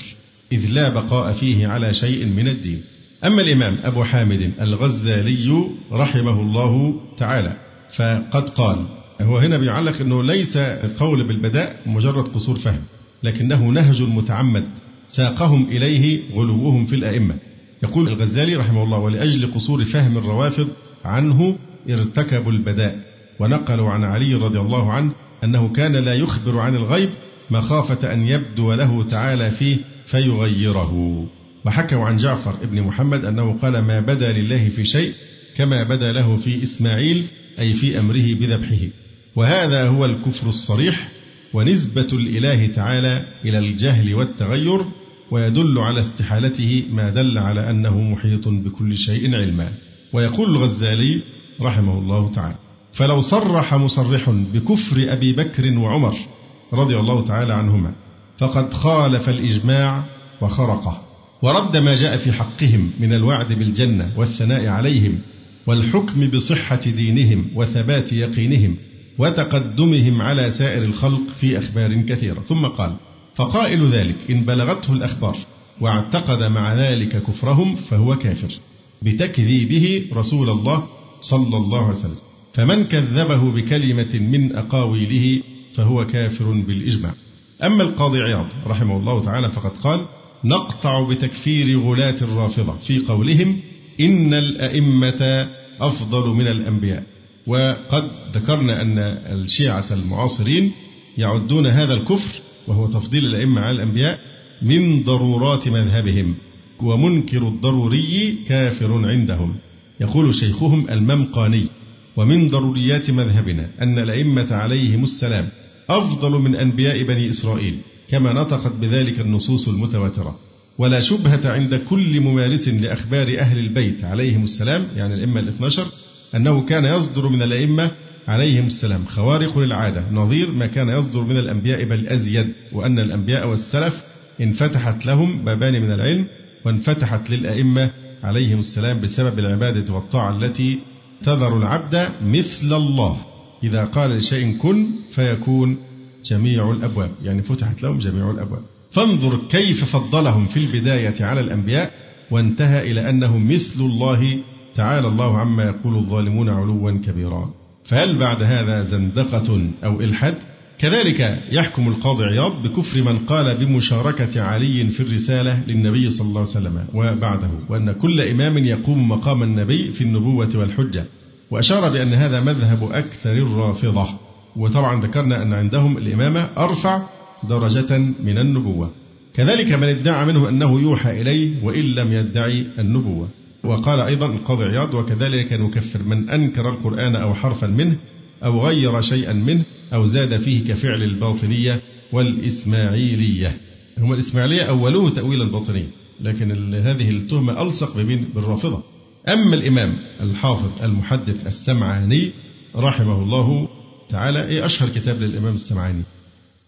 إذ لا بقاء فيه على شيء من الدين أما الإمام أبو حامد الغزالي رحمه الله تعالى فقد قال هو هنا بيعلق أنه ليس القول بالبداء مجرد قصور فهم لكنه نهج متعمد ساقهم إليه غلوهم في الأئمة. يقول الغزالي رحمه الله ولأجل قصور فهم الروافض عنه ارتكبوا البداء ونقلوا عن علي رضي الله عنه أنه كان لا يخبر عن الغيب مخافة أن يبدو له تعالى فيه فيغيره. وحكوا عن جعفر ابن محمد أنه قال ما بدا لله في شيء كما بدا له في إسماعيل أي في أمره بذبحه. وهذا هو الكفر الصريح ونسبة الإله تعالى إلى الجهل والتغير ويدل على استحالته ما دل على أنه محيط بكل شيء علما. ويقول الغزالي رحمه الله تعالى فلو صرح مصرح بكفر أبي بكر وعمر رضي الله تعالى عنهما فقد خالف الإجماع وخرقه. ورد ما جاء في حقهم من الوعد بالجنة والثناء عليهم والحكم بصحة دينهم وثبات يقينهم وتقدمهم على سائر الخلق في أخبار كثيرة. ثم قال فقائل ذلك إن بلغته الأخبار واعتقد مع ذلك كفرهم فهو كافر بتكذيبه رسول الله صلى الله عليه وسلم. فمن كذبه بكلمة من أقاويله فهو كافر بالإجماع. أما القاضي عياض رحمه الله تعالى فقد قال نقطع بتكفير غلاة الرافضة في قولهم إن الأئمة أفضل من الأنبياء. وقد ذكرنا أن الشيعة المعاصرين يعدون هذا الكفر وهو تفضيل الأئمة على الأنبياء من ضرورات مذهبهم ومنكر الضروري كافر عندهم. يقول شيخهم الممقاني ومن ضروريات مذهبنا أن الأئمة عليهم السلام أفضل من أنبياء بني إسرائيل كما نطقت بذلك النصوص المتواترة. ولا شبهة عند كل ممارس لأخبار أهل البيت عليهم السلام يعني الأئمة الاثنى أنه كان يصدر من الأئمة عليهم السلام. خوارق للعادة. نظير ما كان يصدر من الأنبياء بل أزيد وأن الأنبياء والسلف انفتحت لهم بابان من العلم وانفتحت للأئمة عليهم السلام بسبب العبادة والطاعة التي تذر العبد مثل الله. إذا قال لشيء كن فيكون جميع الأبواب يعني فتحت لهم جميع الأبواب. فانظر كيف فضلهم في البداية على الأنبياء وانتهى إلى أنهم مثل الله تعالى. الله عما يقول الظالمون علوا كبيرا. فهل بعد هذا زندقة أو إلحاد؟ كذلك يحكم القاضي عياض بكفر من قال بمشاركة علي في الرسالة للنبي صلى الله عليه وسلم وبعده وأن كل إمام يقوم مقام النبي في النبوة والحجة. وأشار بأن هذا مذهب أكثر الرافضة. وطبعا ذكرنا أن عندهم الإمامة أرفع درجة من النبوة. كذلك من ادعى منهم أنه يوحى إليه وإن لم يدعي النبوة. وقال أيضا القاضي عياض وكذلك نكفر من أنكر القرآن أو حرفا منه أو غير شيئا منه أو زاد فيه كفعل الباطنية والإسماعيلية. هم الإسماعيلية أولوه تأويلا باطنيا لكن هذه التهمة ألصق بالرافضة. أما الإمام الحافظ المحدث السمعاني رحمه الله تعالى. إيه أشهر كتاب للإمام السمعاني؟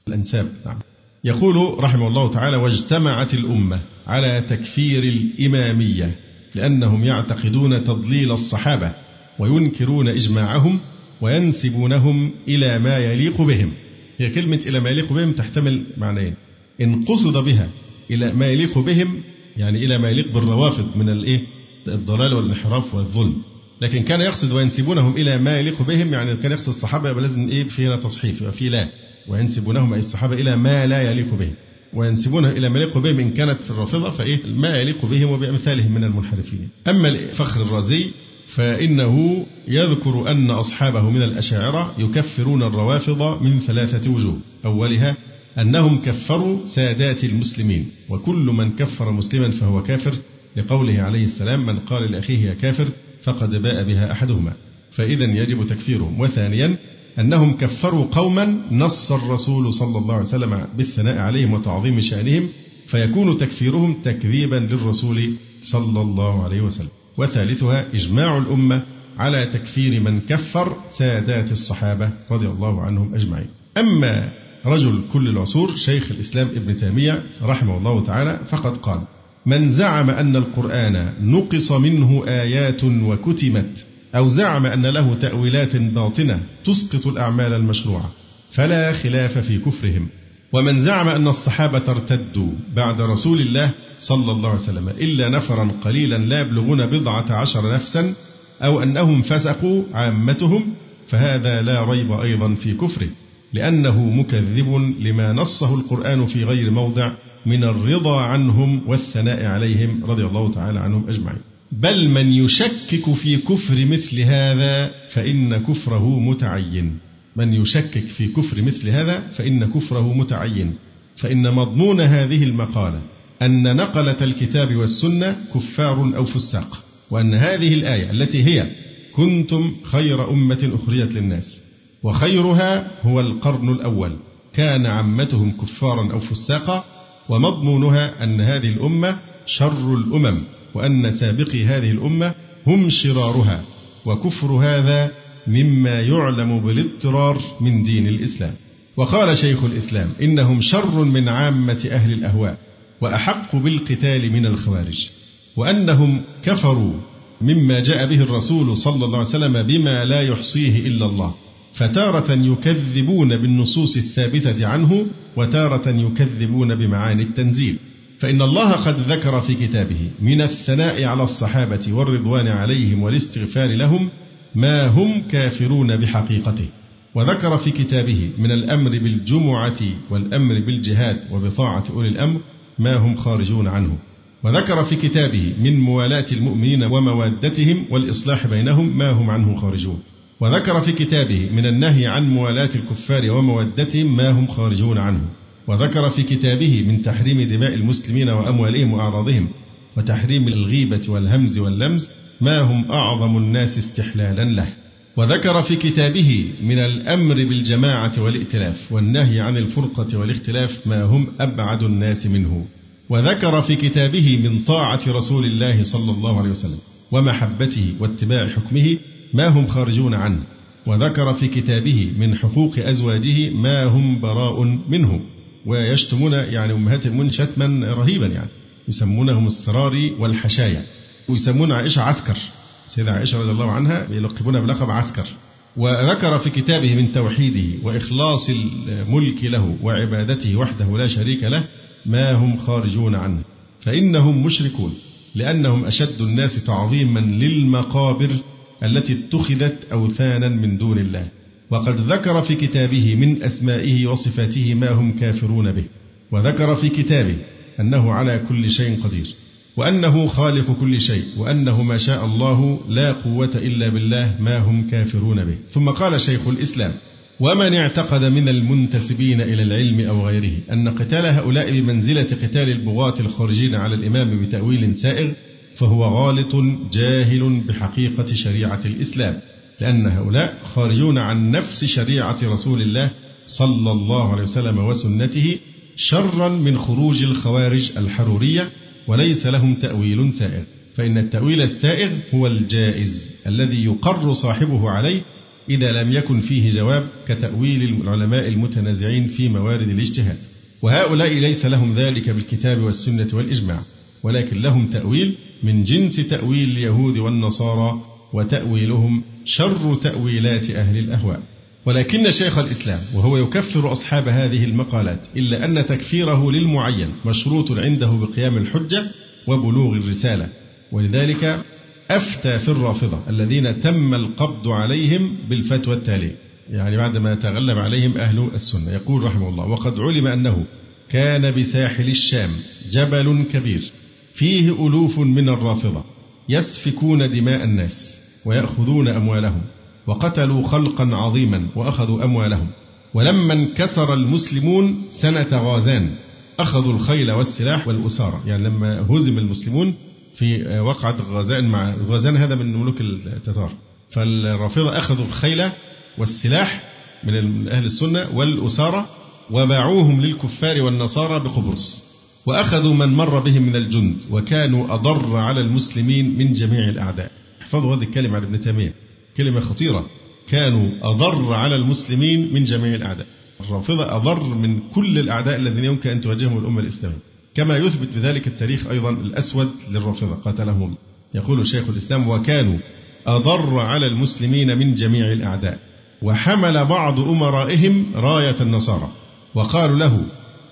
الأنساب. نعم. يقول رحمه الله تعالى واجتمعت الأمة على تكفير الإمامية لأنهم يعتقدون تضليل الصحابة وينكرون إجماعهم وينسبونهم إلى ما يليق بهم. هي كلمة إلى ما يليق بهم تحتمل معنيين. إن قصد بها إلى ما يليق بهم يعني إلى ما يليق بالروافض من الإيه؟ الضلال والانحراف والظلم. لكن كان يقصد وينسبونهم إلى ما يليق بهم يعني كان يقصد الصحابة يبقى لازم إيه في هنا تصحيف يبقى في لا. وينسبونهم أي الصحابة إلى ما لا يليق بهم. وينسبونها إلى ما يليق بهم إن كانت في الرافضة فإيه ما يليق بهم وبأمثالهم من المنحرفين. أما الفخر الرازي فإنه يذكر أن أصحابه من الأشاعرة يكفرون الروافض من ثلاثة وجوه. أولها أنهم كفروا سادات المسلمين. وكل من كفر مسلما فهو كافر. لقوله عليه السلام من قال لأخيه يا كافر؟ فقد باء بها أحدهما. فإذا يجب تكفيرهم. وثانيا أنهم كفروا قوما نص الرسول صلى الله عليه وسلم بالثناء عليهم وتعظيم شأنهم فيكون تكفيرهم تكذيبا للرسول صلى الله عليه وسلم. وثالثها إجماع الأمة على تكفير من كفر سادات الصحابة رضي الله عنهم أجمعين. أما رجل كل العصور شيخ الإسلام ابن تيمية رحمه الله تعالى فقد قال من زعم أن القرآن نقص منه آيات وكتمت أو زعم أن له تأويلات باطنة تسقط الأعمال المشروعة فلا خلاف في كفرهم. ومن زعم أن الصحابة ارتدوا بعد رسول الله صلى الله عليه وسلم إلا نفرا قليلا لا يبلغون بضعة عشر نفسا أو أنهم فسقوا عامتهم فهذا لا ريب أيضا في كفره لأنه مكذب لما نصه القرآن في غير موضع من الرضا عنهم والثناء عليهم رضي الله تعالى عنهم أجمعين. بل من يشكك في كفر مثل هذا فإن كفره متعين. من يشكك في كفر مثل هذا فإن كفره متعين. فإن مضمون هذه المقالة أن نقلة الكتاب والسنة كفار أو فساق وأن هذه الآية التي هي كنتم خير أمة أخرجت للناس وخيرها هو القرن الأول. كان عمتهم كفارا أو فساقا ومضمونها أن هذه الأمة شر الأمم وأن سابقي هذه الأمة هم شرارها وكفر هذا مما يعلم بالاضطرار من دين الإسلام. وقال شيخ الإسلام إنهم شر من عامة أهل الأهواء وأحق بالقتال من الخوارج وأنهم كفروا مما جاء به الرسول صلى الله عليه وسلم بما لا يحصيه إلا الله. فتارة يكذبون بالنصوص الثابتة عنه وتارة يكذبون بمعاني التنزيل. فإن الله قد ذكر في كتابه من الثناء على الصحابة والرضوان عليهم والاستغفار لهم ما هم كافرون بحقيقته. وذكر في كتابه من الأمر بالجمعة والأمر بالجهاد وبطاعة أولي الأمر ما هم خارجون عنه. وذكر في كتابه من موالاة المؤمنين وموادتهم والإصلاح بينهم ما هم عنه خارجون. وذكر في كتابه من النهي عن موالاة الكفار ومودتهم ما هم خارجون عنه. وذكر في كتابه من تحريم دماء المسلمين وأموالهم وأعراضهم وتحريم الغيبة والهمز واللمز ما هم أعظم الناس استحلالا له. وذكر في كتابه من الأمر بالجماعة والائتلاف والنهي عن الفرقة والاختلاف ما هم أبعد الناس منه. وذكر في كتابه من طاعة رسول الله صلى الله عليه وسلم ومحبته واتباع حكمه ما هم خارجون عنه وذكر في كتابه من حقوق أزواجه ما هم براء منه ويشتمون يعني أمهات المؤمنين شتما رهيبا يعني يسمونهم السراري والحشايا ويسمون عائشة عسكر سيدة عائشة رضي الله عنها يلقبونها بلقب عسكر. وذكر في كتابه من توحيده وإخلاص الملك له وعبادته وحده لا شريك له ما هم خارجون عنه فإنهم مشركون لأنهم أشد الناس تعظيما للمقابر التي اتخذت أوثانا من دون الله. وقد ذكر في كتابه من أسمائه وصفاته ما هم كافرون به. وذكر في كتابه أنه على كل شيء قدير. وأنه خالق كل شيء. وأنه ما شاء الله لا قوة إلا بالله ما هم كافرون به. ثم قال شيخ الإسلام ومن اعتقد من المنتسبين إلى العلم أو غيره أن قتال هؤلاء بمنزلة قتال البغاة الخارجين على الإمام بتأويل سائغ فهو غالط جاهل بحقيقة شريعة الإسلام لأن هؤلاء خارجون عن نفس شريعة رسول الله صلى الله عليه وسلم وسنته شرا من خروج الخوارج الحرورية وليس لهم تأويل سائغ. فإن التأويل السائغ هو الجائز الذي يقر صاحبه عليه إذا لم يكن فيه جواب كتأويل العلماء المتنازعين في موارد الاجتهاد. وهؤلاء ليس لهم ذلك بالكتاب والسنة والإجماع ولكن لهم تأويل من جنس تأويل اليهود والنصارى وتأويلهم شر تأويلات أهل الأهواء. ولكن شيخ الإسلام وهو يكفر أصحاب هذه المقالات إلا أن تكفيره للمعين مشروط عنده بقيام الحجة وبلوغ الرسالة. ولذلك أفتى في الرافضة الذين تم القبض عليهم بالفتوى التالية يعني بعدما تغلب عليهم أهل السنة يقول رحمه الله وقد علم أنه كان بساحل الشام جبل كبير فيه ألوف من الرافضة يسفكون دماء الناس ويأخذون أموالهم وقتلوا خلقا عظيما وأخذوا أموالهم. ولما انكسر المسلمون سنة غازان أخذوا الخيل والسلاح والأسارة. يعني لما هزم المسلمون في وقعة غازان مع غازان هذا من ملوك التتار. فالرافضة أخذوا الخيل والسلاح من أهل السنة والأسارة وباعوهم للكفار والنصارى بقبرص. وأخذوا من مر بهم من الجند وكانوا أضر على المسلمين من جميع الأعداء. احفظوا هذه الكلمة عن ابن تيمية. كلمة خطيرة. كانوا أضر على المسلمين من جميع الأعداء. الرافضة أضر من كل الأعداء الذين يمكن أن تواجههم الأمة الإسلامية. كما يثبت بذلك التاريخ أيضا الأسود للرافضة. قاتلهم يقول شيخ الإسلام وكانوا أضر على المسلمين من جميع الأعداء. وحمل بعض أمرائهم راية النصارى. وقالوا له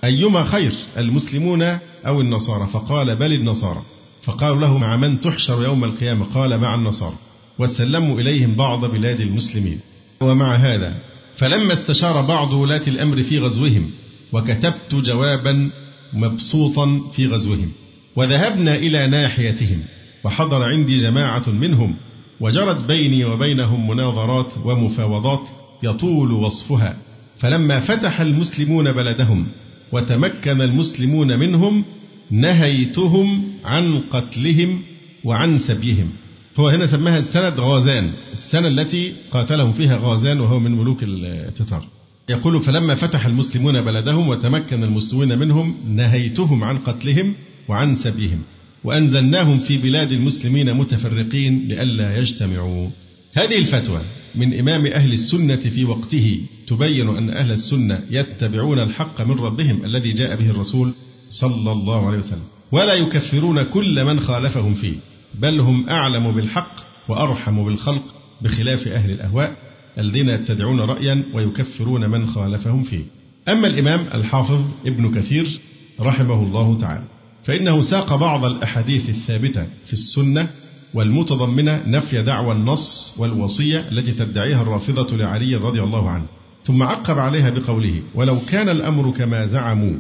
أيما خير المسلمون أو النصارى؟ فقال بل النصارى. فقالوا له مع من تحشر يوم القيامة؟ قال مع النصارى. وسلموا إليهم بعض بلاد المسلمين. ومع هذا فلما استشار بعض ولاة الأمر في غزوهم وكتبت جوابا مبسوطا في غزوهم. وذهبنا إلى ناحيتهم وحضر عندي جماعة منهم وجرت بيني وبينهم مناظرات ومفاوضات يطول وصفها. فلما فتح المسلمون بلدهم وتمكن المسلمون منهم نهيتهم عن قتلهم وعن سبيهم. هو هنا سماها السنة غازان السنة التي قاتلهم فيها غازان وهو من ملوك التتار. يقول فلما فتح المسلمون بلدهم وتمكن المسلمون منهم نهيتهم عن قتلهم وعن سبيهم. وأنزلناهم في بلاد المسلمين متفرقين لئلا يجتمعوا. هذه الفتوى. من إمام أهل السنة في وقته تبين أن أهل السنة يتبعون الحق من ربهم الذي جاء به الرسول صلى الله عليه وسلم. ولا يكفرون كل من خالفهم فيه بل هم أعلم بالحق وأرحم بالخلق بخلاف أهل الأهواء الذين يبتدعون رأيا ويكفرون من خالفهم فيه. أما الإمام الحافظ ابن كثير رحمه الله تعالى فإنه ساق بعض الأحاديث الثابتة في السنة والمتضمنة نفي دعوى النص والوصية التي تدعيها الرافضة لعلي رضي الله عنه. ثم عقب عليها بقوله ولو كان الأمر كما زعموا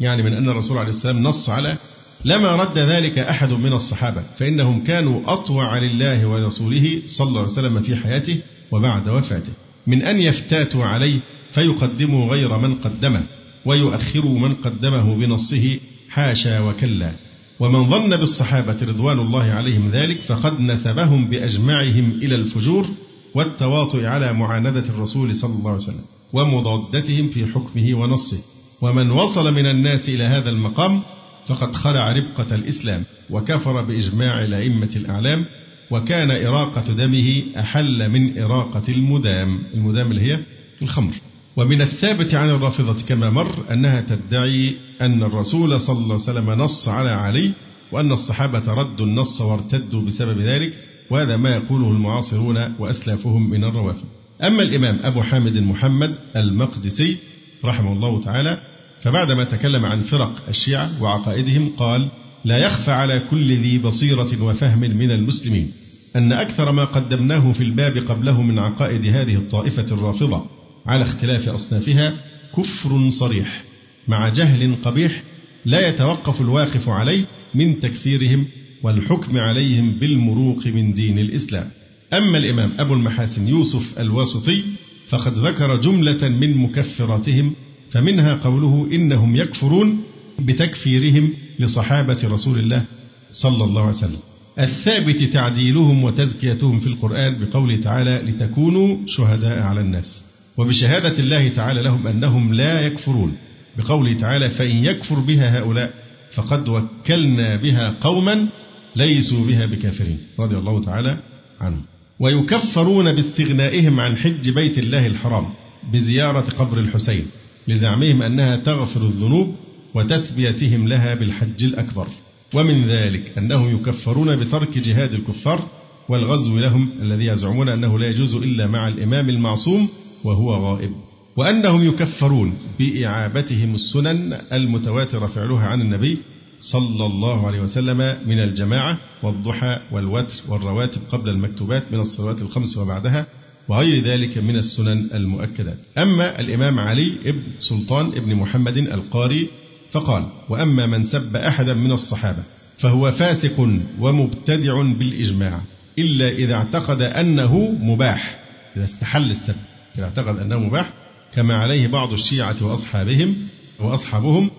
يعني من أن الرسول عليه السلام نص على لما رد ذلك أحد من الصحابة فإنهم كانوا أطوع لله ورسوله صلى الله عليه وسلم في حياته وبعد وفاته. من أن يفتاتوا عليه فيقدموا غير من قدمه ويؤخروا من قدمه بنصه حاشا وكلا. ومن ظن بالصحابة رضوان الله عليهم ذلك فقد نسبهم بأجمعهم إلى الفجور والتواطؤ على معاندة الرسول صلى الله عليه وسلم ومضادتهم في حكمه ونصه. ومن وصل من الناس إلى هذا المقام فقد خلع ربقة الإسلام وكفر بإجماع الأئمة الأعلام وكان إراقة دمه أحل من إراقة المدام. المدام اللي هي الخمر. ومن الثابت عن الرافضة كما مر أنها تدعي أن الرسول صلى الله عليه وسلم نص على علي وأن الصحابة ردوا النص وارتدوا بسبب ذلك وهذا ما يقوله المعاصرون وأسلافهم من الروافض. أما الإمام أبو حامد محمد المقدسي رحمه الله تعالى فبعدما تكلم عن فرق الشيعة وعقائدهم قال لا يخفى على كل ذي بصيرة وفهم من المسلمين أن أكثر ما قدمناه في الباب قبله من عقائد هذه الطائفة الرافضة على اختلاف أصنافها كفر صريح مع جهل قبيح لا يتوقف الواقف عليه من تكفيرهم والحكم عليهم بالمروق من دين الإسلام. أما الإمام أبو المحاسن يوسف الواسطي فقد ذكر جملة من مكفراتهم فمنها قوله إنهم يكفرون بتكفيرهم لصحابة رسول الله صلى الله عليه وسلم. الثابت تعديلهم وتزكيتهم في القرآن بقوله تعالى لتكونوا شهداء على الناس وبشهادة الله تعالى لهم أنهم لا يكفرون. بقوله تعالى فإن يكفر بها هؤلاء فقد وكلنا بها قوما ليسوا بها بكافرين. رضي الله تعالى عنهم. ويكفرون باستغنائهم عن حج بيت الله الحرام بزيارة قبر الحسين لزعمهم أنها تغفر الذنوب وتسبيتهم لها بالحج الأكبر. ومن ذلك أنهم يكفرون بترك جهاد الكفار والغزو لهم الذي يزعمون أنه لا يجوز إلا مع الإمام المعصوم وهو غائب. وأنهم يكفرون بإعابتهم السنن المتواتر فعلها عن النبي صلى الله عليه وسلم من الجماعة والضحى والوتر والرواتب قبل المكتوبات من الصلوات الخمس وبعدها وغير ذلك من السنن المؤكدات. أما الإمام علي ابن سلطان ابن محمد القاري فقال وأما من سب أحدا من الصحابة فهو فاسق ومبتدع بالإجماع إلا إذا اعتقد أنه مباح إذا استحل السب. إذا اعتقد أنه مباح كما عليه بعض الشيعة وأصحابهم وأصحابهم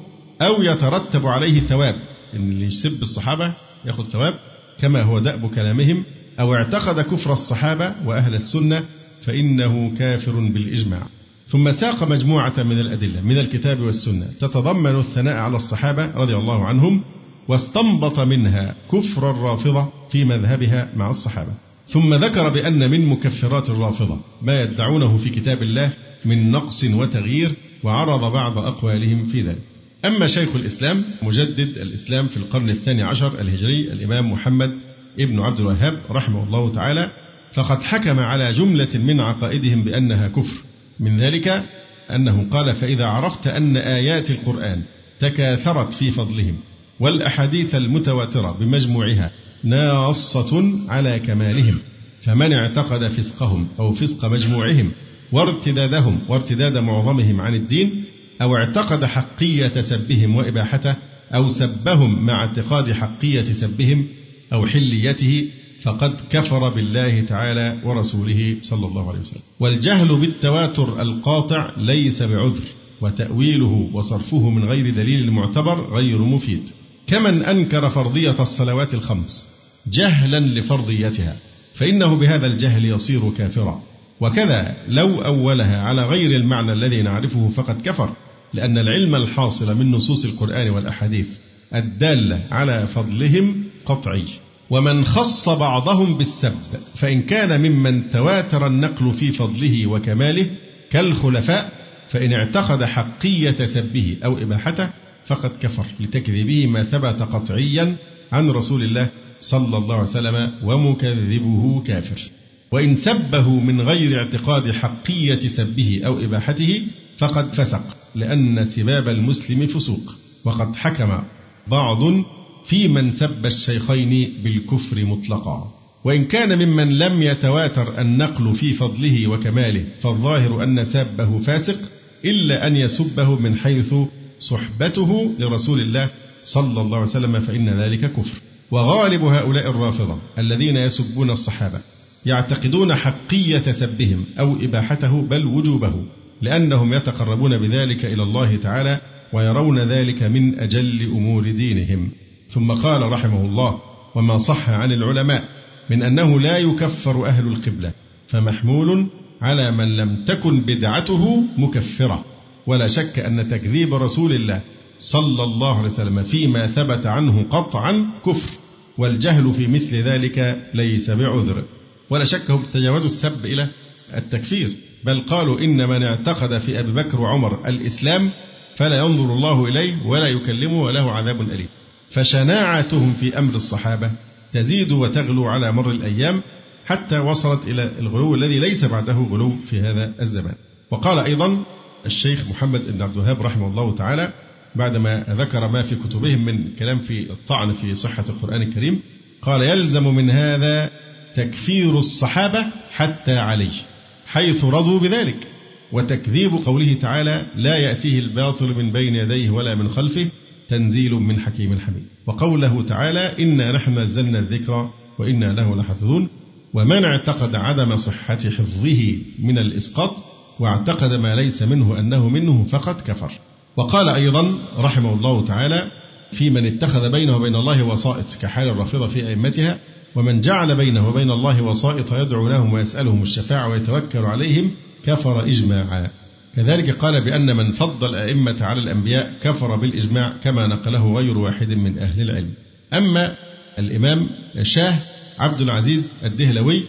أو يترتب عليه ثواب إن اللي يسب الصحابة يأخذ ثواب كما هو دأب كلامهم أو اعتقد كفر الصحابة وأهل السنة فإنه كافر بالإجماع. ثم ساق مجموعة من الأدلة من الكتاب والسنة تتضمن الثناء على الصحابة رضي الله عنهم واستنبط منها كفر الرافضة في مذهبها مع الصحابة. ثم ذكر بأن من مكفرات الرافضة ما يدعونه في كتاب الله من نقص وتغيير وعرض بعض أقوالهم في ذلك. أما شيخ الإسلام مجدد الإسلام في القرن الثاني عشر الهجري الإمام محمد ابن عبد الوهاب رحمه الله تعالى فقد حكم على جملة من عقائدهم بأنها كفر. من ذلك أنه قال فإذا عرفت أن آيات القرآن تكاثرت في فضلهم والأحاديث المتواترة بمجموعها ناصة على كمالهم فمن اعتقد فسقهم أو فسق مجموعهم وارتدادهم وارتداد معظمهم عن الدين أو اعتقد حقية سبهم وإباحته أو سبهم مع اعتقاد حقية سبهم أو حليته فقد كفر بالله تعالى ورسوله صلى الله عليه وسلم. والجهل بالتواتر القاطع ليس بعذر وتأويله وصرفه من غير دليل معتبر غير مفيد. كمن أنكر فرضية الصلوات الخمس جهلا لفرضيتها فإنه بهذا الجهل يصير كافرا. وكذا لو أولها على غير المعنى الذي نعرفه فقد كفر لأن العلم الحاصل من نصوص القرآن والأحاديث الدالة على فضلهم قطعي. ومن خص بعضهم بالسب فإن كان ممن تواتر النقل في فضله وكماله كالخلفاء فإن اعتقد حقية سبه أو إباحته فقد كفر لتكذيبه ما ثبت قطعيا عن رسول الله صلى الله عليه وسلم ومكذبه كافر. وإن سبه من غير اعتقاد حقية سبه أو إباحته فقد فسق لأن سباب المسلم فسوق. وقد حكم بعض في من سب الشيخين بالكفر مطلقا. وإن كان ممن لم يتواتر النقل في فضله وكماله فالظاهر أن سابه فاسق إلا أن يسبه من حيث صحبته لرسول الله صلى الله عليه وسلم فإن ذلك كفر. وغالب هؤلاء الرافضة الذين يسبون الصحابة يعتقدون حقية سبهم أو إباحته بل وجوبه لأنهم يتقربون بذلك إلى الله تعالى ويرون ذلك من أجل أمور دينهم. ثم قال رحمه الله وما صح عن العلماء من أنه لا يكفر أهل القبلة فمحمول على من لم تكن بدعته مكفرة. ولا شك أن تكذيب رسول الله صلى الله عليه وسلم فيما ثبت عنه قطعا كفر والجهل في مثل ذلك ليس بعذر. ولا شك هم تجاوزوا السب إلى التكفير بل قالوا إن من اعتقد في أبي بكر وعمر الإسلام فلا ينظر الله إليه ولا يكلمه وله عذاب أليم. فشناعتهم في أمر الصحابة تزيد وتغلو على مر الأيام حتى وصلت إلى الغلو الذي ليس بعده غلو في هذا الزمان. وقال أيضا الشيخ محمد بن عبد الوهاب رحمه الله تعالى بعدما ذكر ما في كتبهم من كلام في الطعن في صحة القرآن الكريم قال يلزم من هذا تكفير الصحابة حتى علي حيث رضوا بذلك وتكذيب قوله تعالى لا يأتيه الباطل من بين يديه ولا من خلفه تنزيل من حكيم حميد. وقوله تعالى إنا نحن نزلنا الذكر وإنا له لحافظون ومن اعتقد عدم صحة حفظه من الإسقاط واعتقد ما ليس منه أنه منه فقد كفر. وقال أيضا رحمه الله تعالى في من اتخذ بينه وبين الله وسائط كحال الرافضة في أئمتها ومن جعل بينه وبين الله وسائط يدعو لهم ويسألهم الشفاعة ويتوكل عليهم كفر إجماعا. كذلك قال بأن من فضل الأئمة على الأنبياء كفر بالإجماع كما نقله غير واحد من أهل العلم. أما الإمام شاه عبد العزيز الدهلوي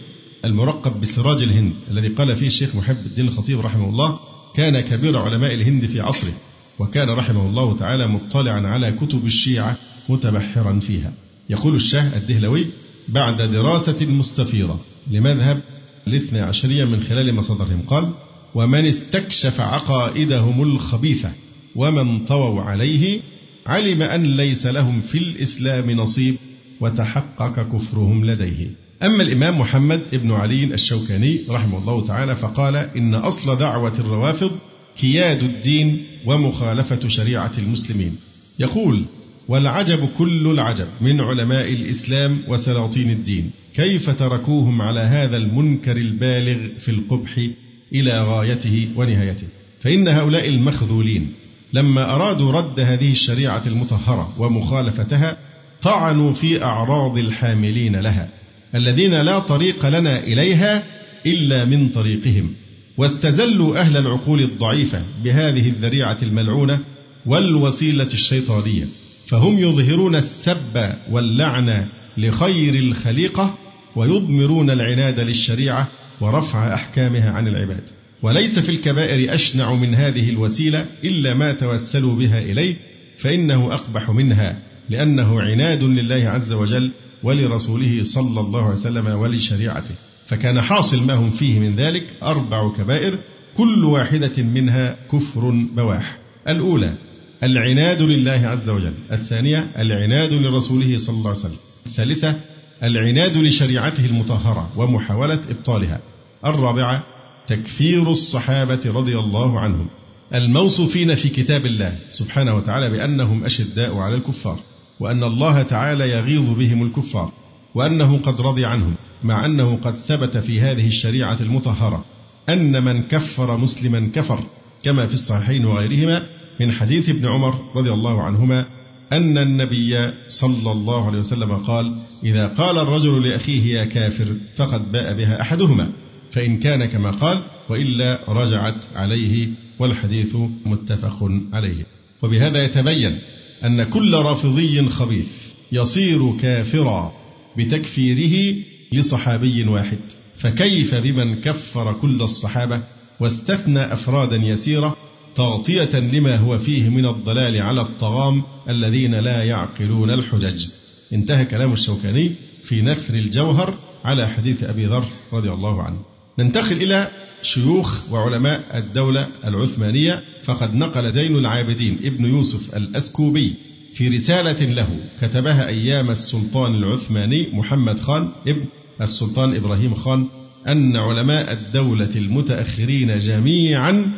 المرقب بسراج الهند الذي قال فيه الشيخ محب الدين الخطيب رحمه الله كان كبير علماء الهند في عصره وكان رحمه الله تعالى مطلعا على كتب الشيعة متبحرا فيها. يقول الشاه الدهلوي بعد دراسة مستفيضة لمذهب الاثنى عشرية من خلال مصادرهم قال ومن استكشف عقائدهم الخبيثة ومن طووا عليه علم أن ليس لهم في الإسلام نصيب وتحقق كفرهم لديه. أما الإمام محمد بن علي الشوكاني رحمه الله تعالى فقال إن أصل دعوة الروافض كياد الدين ومخالفة شريعة المسلمين. يقول والعجب كل العجب من علماء الإسلام وسلاطين الدين. كيف تركوهم على هذا المنكر البالغ في القبح إلى غايته ونهايته؟ فإن هؤلاء المخذولين لما أرادوا رد هذه الشريعة المطهرة ومخالفتها طعنوا في أعراض الحاملين لها. الذين لا طريق لنا إليها إلا من طريقهم. واستزلوا أهل العقول الضعيفة بهذه الذريعة الملعونة والوسيلة الشيطانية فهم يظهرون السب واللعن لخير الخليقة ويضمرون العناد للشريعة ورفع أحكامها عن العباد. وليس في الكبائر أشنع من هذه الوسيلة إلا ما توسلوا بها إليه فإنه أقبح منها لأنه عناد لله عز وجل ولرسوله صلى الله عليه وسلم ولشريعته. فكان حاصل ما هم فيه من ذلك أربع كبائر كل واحدة منها كفر بواح. الأولى العناد لله عز وجل. الثانية العناد لرسوله صلى الله عليه وسلم. الثالثة العناد لشريعته المطهرة ومحاولة إبطالها. الرابعة تكفير الصحابة رضي الله عنهم. الموصوفين في كتاب الله سبحانه وتعالى بأنهم أشداء على الكفار. وأن الله تعالى يغيظ بهم الكفار وأنه قد رضي عنهم مع أنه قد ثبت في هذه الشريعة المطهرة أن من كفر مسلما كفر كما في الصحيحين وغيرهما من حديث ابن عمر رضي الله عنهما أن النبي صلى الله عليه وسلم قال إذا قال الرجل لأخيه يا كافر فقد باء بها أحدهما فإن كان كما قال وإلا رجعت عليه والحديث متفق عليه. وبهذا يتبين أن كل رافضي خبيث يصير كافرا بتكفيره لصحابي واحد. فكيف بمن كفر كل الصحابة واستثنى أفرادا يسيرة تغطية لما هو فيه من الضلال على الطغام الذين لا يعقلون الحجج؟ انتهى كلام الشوكاني في نثر الجوهر على حديث أبي ذر رضي الله عنه. ننتقل إلى شيوخ وعلماء الدولة العثمانية. فقد نقل زين العابدين ابن يوسف الأسكوبي في رسالة له كتبها أيام السلطان العثماني محمد خان ابن السلطان إبراهيم خان أن علماء الدولة المتأخرين جميعا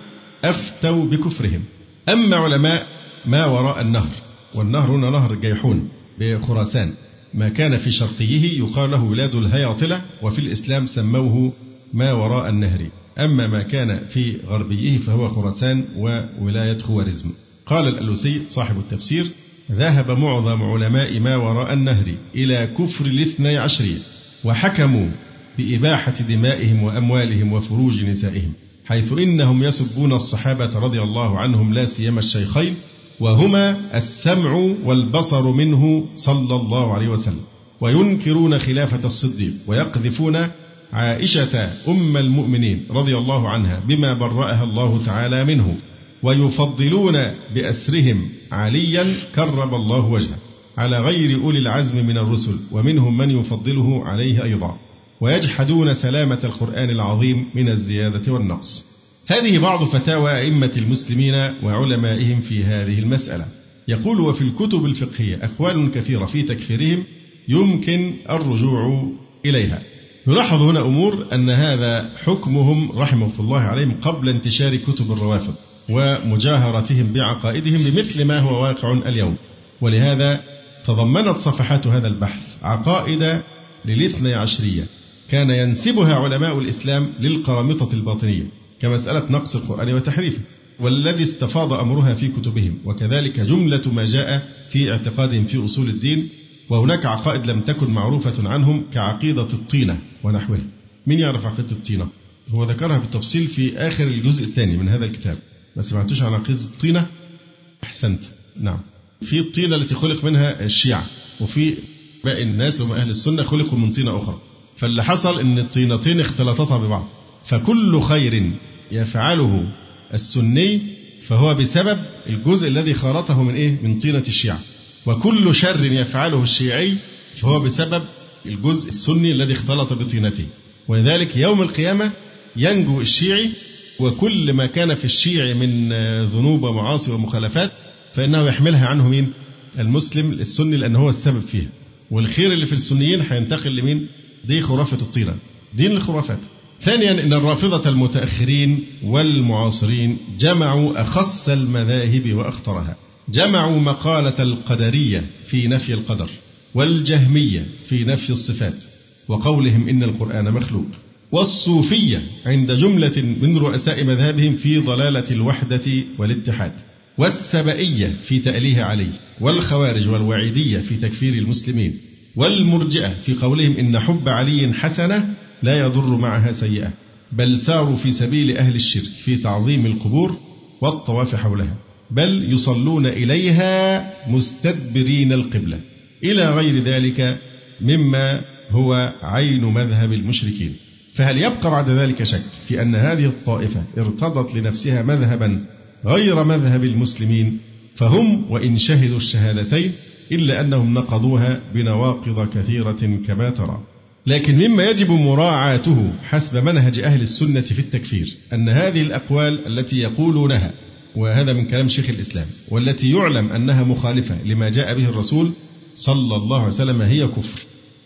أفتوا بكفرهم. أما علماء ما وراء النهر والنهر هنا نهر جيحون بخراسان ما كان في شرقيه يقال له بلاد الهياطلة وفي الإسلام سموه ما وراء النهر. أما ما كان في غربيه فهو خراسان وولاية خوارزم. قال الألوسي صاحب التفسير ذهب معظم علماء ما وراء النهر إلى كفر الاثني عشرية وحكموا بإباحة دمائهم وأموالهم وفروج نسائهم حيث إنهم يسبون الصحابة رضي الله عنهم لا سيما الشيخين وهما السمع والبصر منه صلى الله عليه وسلم وينكرون خلافة الصديق ويقذفون عائشة أم المؤمنين رضي الله عنها بما برأها الله تعالى منه ويفضلون بأسرهم عليا كرم الله وجهه على غير أولي العزم من الرسل ومنهم من يفضله عليه أيضا ويجحدون سلامة القرآن العظيم من الزيادة والنقص. هذه بعض فتاوى أئمة المسلمين وعلمائهم في هذه المسألة. يقول وفي الكتب الفقهية أقوال كثيرة في تكفيرهم يمكن الرجوع إليها. يلاحظ هنا أمور أن هذا حكمهم رحمة الله عليهم قبل انتشار كتب الروافض ومجاهرتهم بعقائدهم بمثل ما هو واقع اليوم. ولهذا تضمنت صفحات هذا البحث عقائد للاثني عشرية. كان ينسبها علماء الإسلام للقرامطة الباطنية كمسألة نقص القرآن وتحريفه والذي استفاض أمرها في كتبهم. وكذلك جملة ما جاء في اعتقادهم في أصول الدين وهناك عقائد لم تكن معروفة عنهم كعقيدة الطينة ونحوها. من يعرف عقيدة الطينة؟ هو ذكرها بالتفصيل في آخر الجزء الثاني من هذا الكتاب. ما سمعتوش عن عقيدة الطينة؟ أحسنت. نعم. في الطينة التي خلق منها الشيعة وفي باقي الناس هم أهل السنة خلقوا من طينة أخرى. فاللي حصل أن الطينتين اختلطتا ببعض. فكل خير يفعله السني فهو بسبب الجزء الذي خالطه من إيه؟ من طينة الشيعة. وكل شر يفعله الشيعي فهو بسبب الجزء السني الذي اختلط بطينته. ولذلك يوم القيامة ينجو الشيعي وكل ما كان في الشيعي من ذنوب ومعاصي ومخالفات فإنه يحملها عنه مين؟ المسلم السني لأنه هو السبب فيها. والخير اللي في السنيين هينتقل لمين؟ دي خرافة الطينة. دين الخرافات. ثانيا أن الرافضة المتأخرين والمعاصرين جمعوا أخص المذاهب وأخطرها. جمعوا مقالة القدرية في نفي القدر والجهمية في نفي الصفات وقولهم إن القرآن مخلوق والصوفية عند جملة من رؤساء مذهبهم في ضلالة الوحدة والاتحاد والسبئية في تأليه علي والخوارج والوعيدية في تكفير المسلمين والمرجئة في قولهم إن حب علي حسنة لا يضر معها سيئة بل ساروا في سبيل أهل الشرك في تعظيم القبور والطواف حولها. بل يصلون إليها مستدبرين القبلة. إلى غير ذلك مما هو عين مذهب المشركين. فهل يبقى بعد ذلك شك في أن هذه الطائفة ارتضت لنفسها مذهبا غير مذهب المسلمين؟ فهم وإن شهدوا الشهادتين إلا أنهم نقضوها بنواقض كثيرة كما ترى. لكن مما يجب مراعاته حسب منهج أهل السنة في التكفير أن هذه الأقوال التي يقولونها وهذا من كلام شيخ الإسلام والتي يعلم أنها مخالفة لما جاء به الرسول صلى الله عليه وسلم هي كفر.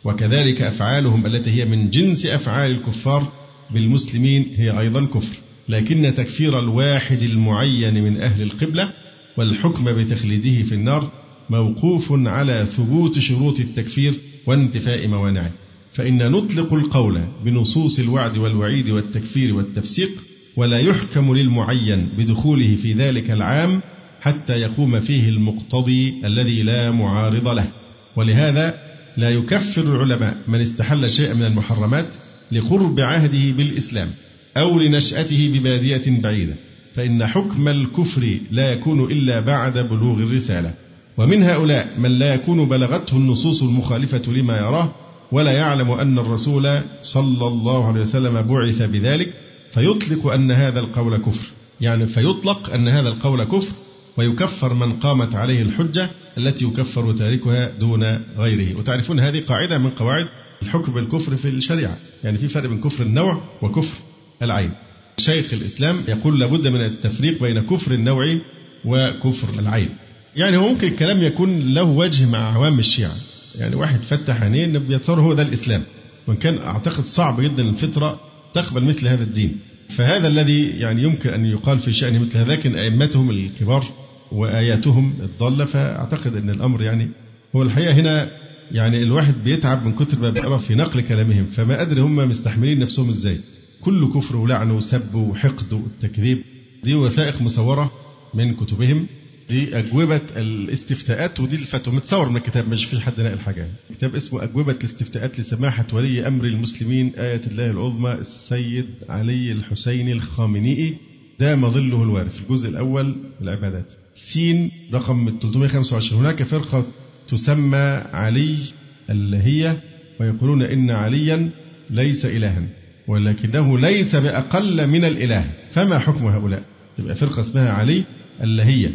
وكذلك أفعالهم التي هي من جنس أفعال الكفار بالمسلمين هي أيضا كفر. لكن تكفير الواحد المعين من أهل القبلة والحكم بتخليده في النار موقوف على ثبوت شروط التكفير وانتفاء موانعه. فإن نطلق القول بنصوص الوعد والوعيد والتكفير والتفسيق ولا يحكم للمعين بدخوله في ذلك العام حتى يقوم فيه المقتضي الذي لا معارض له. ولهذا لا يكفر العلماء من استحل شيئا من المحرمات لقرب عهده بالإسلام أو لنشأته ببادية بعيدة. فإن حكم الكفر لا يكون إلا بعد بلوغ الرسالة. ومن هؤلاء من لا يكون بلغته النصوص المخالفة لما يراه ولا يعلم أن الرسول صلى الله عليه وسلم بعث بذلك فيطلق أن هذا القول كفر. يعني فيطلق أن هذا القول كفر ويكفر من قامت عليه الحجة التي يكفر تاركها دون غيره. وتعرفون هذه قاعدة من قواعد الحكم بالكفر في الشريعة. يعني في فرق بين كفر النوع وكفر العين. شيخ الإسلام يقول لابد من التفريق بين كفر النوع وكفر العين. يعني هو ممكن الكلام يكون له وجه مع عوام الشيعة. يعني واحد فتح عينيه بيتصور هو ده الإسلام. وإن كان أعتقد صعب جدا الفطرة تقبل مثل هذا الدين. فهذا الذي يعني يمكن أن يقال في شان مثل هذا لكن أئمتهم الكبار وآياتهم الضالة فأعتقد أن الأمر يعني هو الحقيقة هنا يعني الواحد بيتعب من كتر ما بيقرأ في نقل كلامهم. فما أدري هم مستحملين نفسهم إزاي. كل كفر ولعن وسب وحقد وتكذيب دي وثائق مصورة من كتبهم. دي أجوبة الاستفتاءات ودي الفتوى متصور من الكتاب مش في حد ناقل حاجة. كتاب اسمه أجوبة الاستفتاءات لسماحة ولي أمر المسلمين آية الله العظمى السيد علي الحسيني الخامنئي. ده مظله الوارث الجزء الأول العبادات. سين رقم 325 هناك فرقة تسمى علي اللي هي ويقولون إن عليا ليس إلها ولكنه ليس بأقل من الإله. فما حكم هؤلاء؟ تبقى فرقة اسمها علي اللي هي.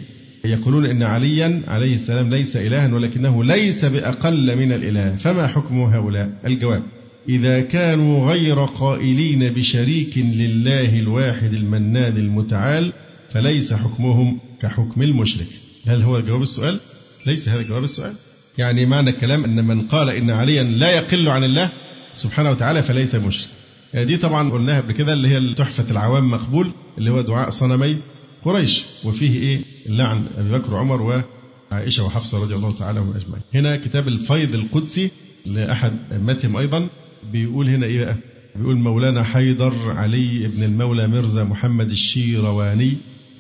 يقولون إن عليا عليه السلام ليس إلها ولكنه ليس بأقل من الإله. فما حكم هؤلاء؟ الجواب إذا كانوا غير قائلين بشريك لله الواحد المنان المتعال فليس حكمهم كحكم المشرك. هل هو جواب السؤال؟ ليس هذا جواب السؤال. يعني معنى الكلام أن من قال إن عليا لا يقل عن الله سبحانه وتعالى فليس مشرك. يعني دي طبعا قلناها قبل كده اللي هي تحفة العوام مقبول اللي هو دعاء صنمي قريش وفيه إيه؟ اللعن أبي بكر وعمر وعائشة وحفصة رضي الله تعالى عنهم أجمعين. هنا كتاب الفيض القدسي لأحد أئمتهم أيضا بيقول هنا إيه بقى؟ بيقول مولانا حيدر علي بن المولى مرزا محمد الشيرواني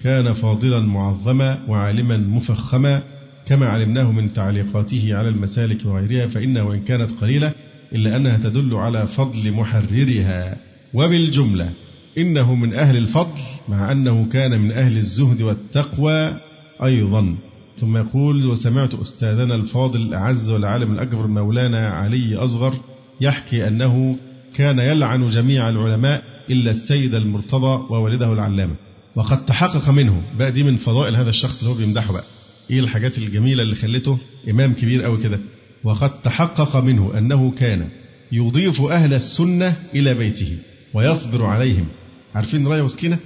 كان فاضلا معظما وعالما مفخما كما علمناه من تعليقاته على المسالك وغيرها فإنها وإن كانت قليلة إلا أنها تدل على فضل محررها. وبالجملة إنه من أهل الفضل مع أنه كان من أهل الزهد والتقوى أيضا. ثم يقول وسمعت أستاذنا الفاضل الأعز والعالم الأكبر مولانا علي أصغر يحكي أنه كان يلعن جميع العلماء إلا السيد المرتضى ووالده العلامة. وقد تحقق منه. بقى دي من فضائل هذا الشخص اللي هو بيمدحه بقى. إيه الحاجات الجميلة اللي خلته إمام كبير قوي كده؟ وقد تحقق منه أنه كان يضيف أهل السنة إلى بيته ويصبر عليهم. عارفين راية وسكينة؟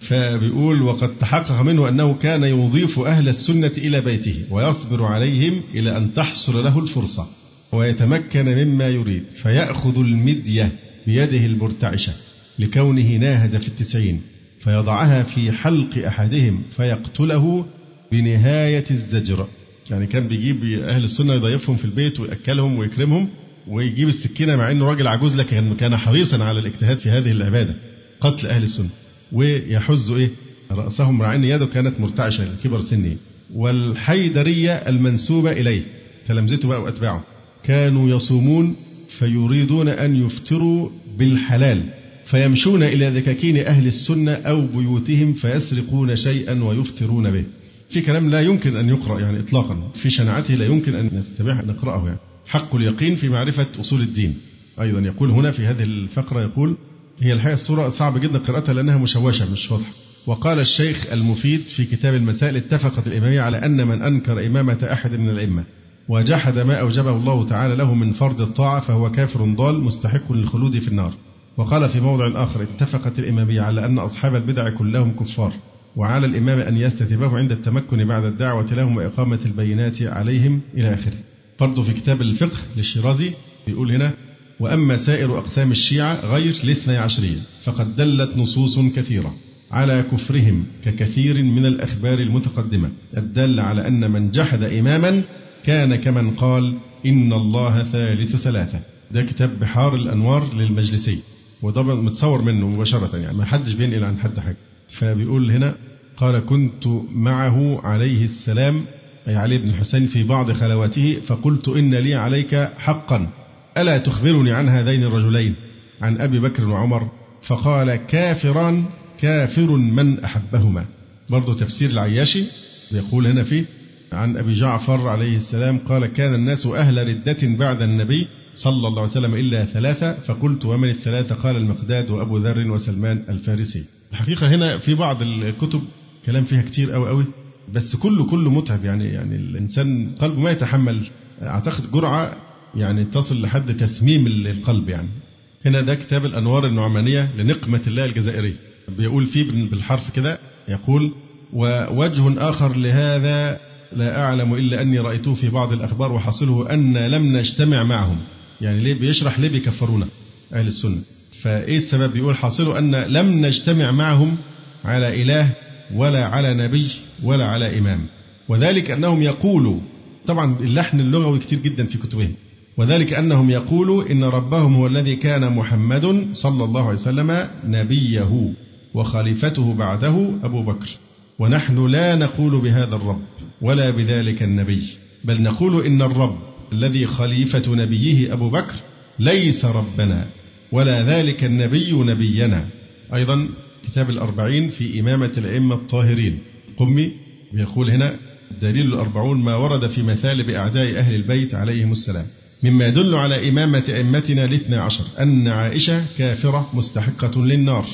فبيقول وقد تحقق منه أنه كان يضيف أهل السنة إلى بيته ويصبر عليهم إلى أن تحصل له الفرصة ويتمكن مما يريد فيأخذ المدية بيده المرتعشة لكونه ناهز في التسعين فيضعها في حلق أحدهم فيقتله بنهاية الزجر. يعني كان بيجيب أهل السنة يضيفهم في البيت ويأكلهم ويكرمهم ويجيب السكينة مع أنه راجل عجوز لكن كان حريصا على الاجتهاد في هذه العبادة قتل أهل السنة. ويحز إيه؟ رأسهم مع أن يده كانت مرتعشة لكبر سنه. والحيدرية المنسوبة إليه تلامذته بقى وأتباعه كانوا يصومون فيريدون أن يفطروا بالحلال فيمشون إلى ذكاكين أهل السنة أو بيوتهم فيسرقون شيئا ويفطرون به. في كلام لا يمكن أن يقرأ يعني إطلاقا في شناعته لا يمكن أن نستبيح نقرأه يعني. حق اليقين في معرفة أصول الدين. أيضا يقول هنا في هذه الفقرة يقول هي الحقيقة الصورة صعبة جدا قراءتها لأنها مشوشة مش واضحة. وقال الشيخ المفيد في كتاب المسائل اتفقت الإمامية على أن من أنكر إمامة أحد من الأئمة وجحد ما أوجبه الله تعالى له من فرض الطاعة فهو كافر ضال مستحق للخلود في النار. وقال في موضع آخر اتفقت الإمامية على أن أصحاب البدع كلهم كفار وعلى الإمام أن يستتبهم عند التمكن بعد الدعوة لهم وإقامة البينات عليهم إلى آخره. برضه في كتاب الفقه للشيرازي بيقول هنا وأما سائر أقسام الشيعة غير الاثني عشرية فقد دلت نصوص كثيرة على كفرهم ككثير من الأخبار المتقدمة الدالة على أن من جحد إماما كان كمن قال إن الله ثالث ثلاثة. ده كتاب بحار الأنوار للمجلسي وده متصور منه مباشرة يعني ما حدش بينقل عن حد حاجة. فبيقول هنا قال كنت معه عليه السلام أي علي بن الحسين في بعض خلواته فقلت إن لي عليك حقا. ألا تخبرني عن هذين الرجلين؟ عن أبي بكر وعمر. فقال كافران كافر من أحبهما. برضو تفسير العياشي يقول هنا فيه عن أبي جعفر عليه السلام قال كان الناس أهل ردة بعد النبي صلى الله عليه وسلم إلا ثلاثة. فقلت ومن الثلاثة؟ قال المقداد وأبو ذر وسلمان الفارسي. الحقيقة هنا في بعض الكتب كلام فيها كتير أوي أوي بس كله كله متعب. يعني يعني الإنسان قلبه ما يتحمل. أعتقد جرعة يعني تصل لحد تسميم القلب يعني. هنا ده كتاب الأنوار النعمانية لنقمة الله الجزائري. بيقول فيه بالحرف كده يقول ووجه آخر لهذا لا أعلم إلا أني رأيته في بعض الأخبار وحاصله أن لم نجتمع معهم. يعني ليه؟ بيشرح ليه بيكفرونا أهل السنة. فإيه السبب؟ بيقول حاصله أن لم نجتمع معهم على إله ولا على نبي ولا على إمام. وذلك أنهم يقولوا. طبعا اللحن اللغوي كتير جدا في كتبهم. وذلك أنهم يقولوا إن ربهم هو الذي كان محمد صلى الله عليه وسلم نبيه وخليفته بعده أبو بكر. ونحن لا نقول بهذا الرب ولا بذلك النبي بل نقول إن الرب الذي خليفة نبيه أبو بكر ليس ربنا ولا ذلك النبي نبينا. أيضا كتاب الأربعين في إمامة الأئمة الطاهرين. قمي يقول هنا دليل الأربعون ما ورد في مثالب أعداء أهل البيت عليهم السلام. مما يدل على إمامة أئمتنا الاثنى عشر أن عائشة كافرة مستحقة للنار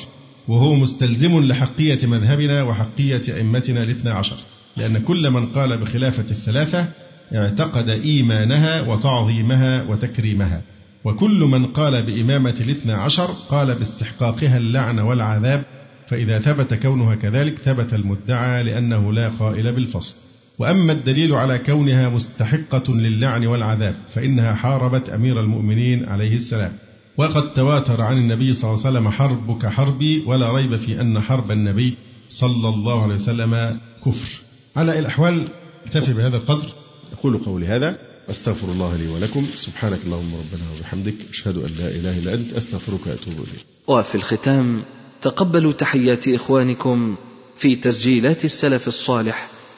وهو مستلزم لحقية مذهبنا وحقية أئمتنا الاثنى عشر. لأن كل من قال بخلافة الثلاثة اعتقد إيمانها وتعظيمها وتكريمها. وكل من قال بإمامة الاثنى عشر قال باستحقاقها اللعن والعذاب فإذا ثبت كونها كذلك ثبت المدعى لأنه لا قائل بالفصل. وأما الدليل على كونها مستحقة للعن والعذاب فإنها حاربت أمير المؤمنين عليه السلام. وقد تواتر عن النبي صلى الله عليه وسلم حربك حربي ولا ريب في أن حرب النبي صلى الله عليه وسلم كفر. على الأحوال اكتفي بهذا القدر. أقول قولي هذا أستغفر الله لي ولكم. سبحانك اللهم ربنا وبحمدك أشهد أن لا إله إلا أنت أستغفرك وأتوب إليك. وفي الختام تقبلوا تحيات إخوانكم في تسجيلات السلف الصالح.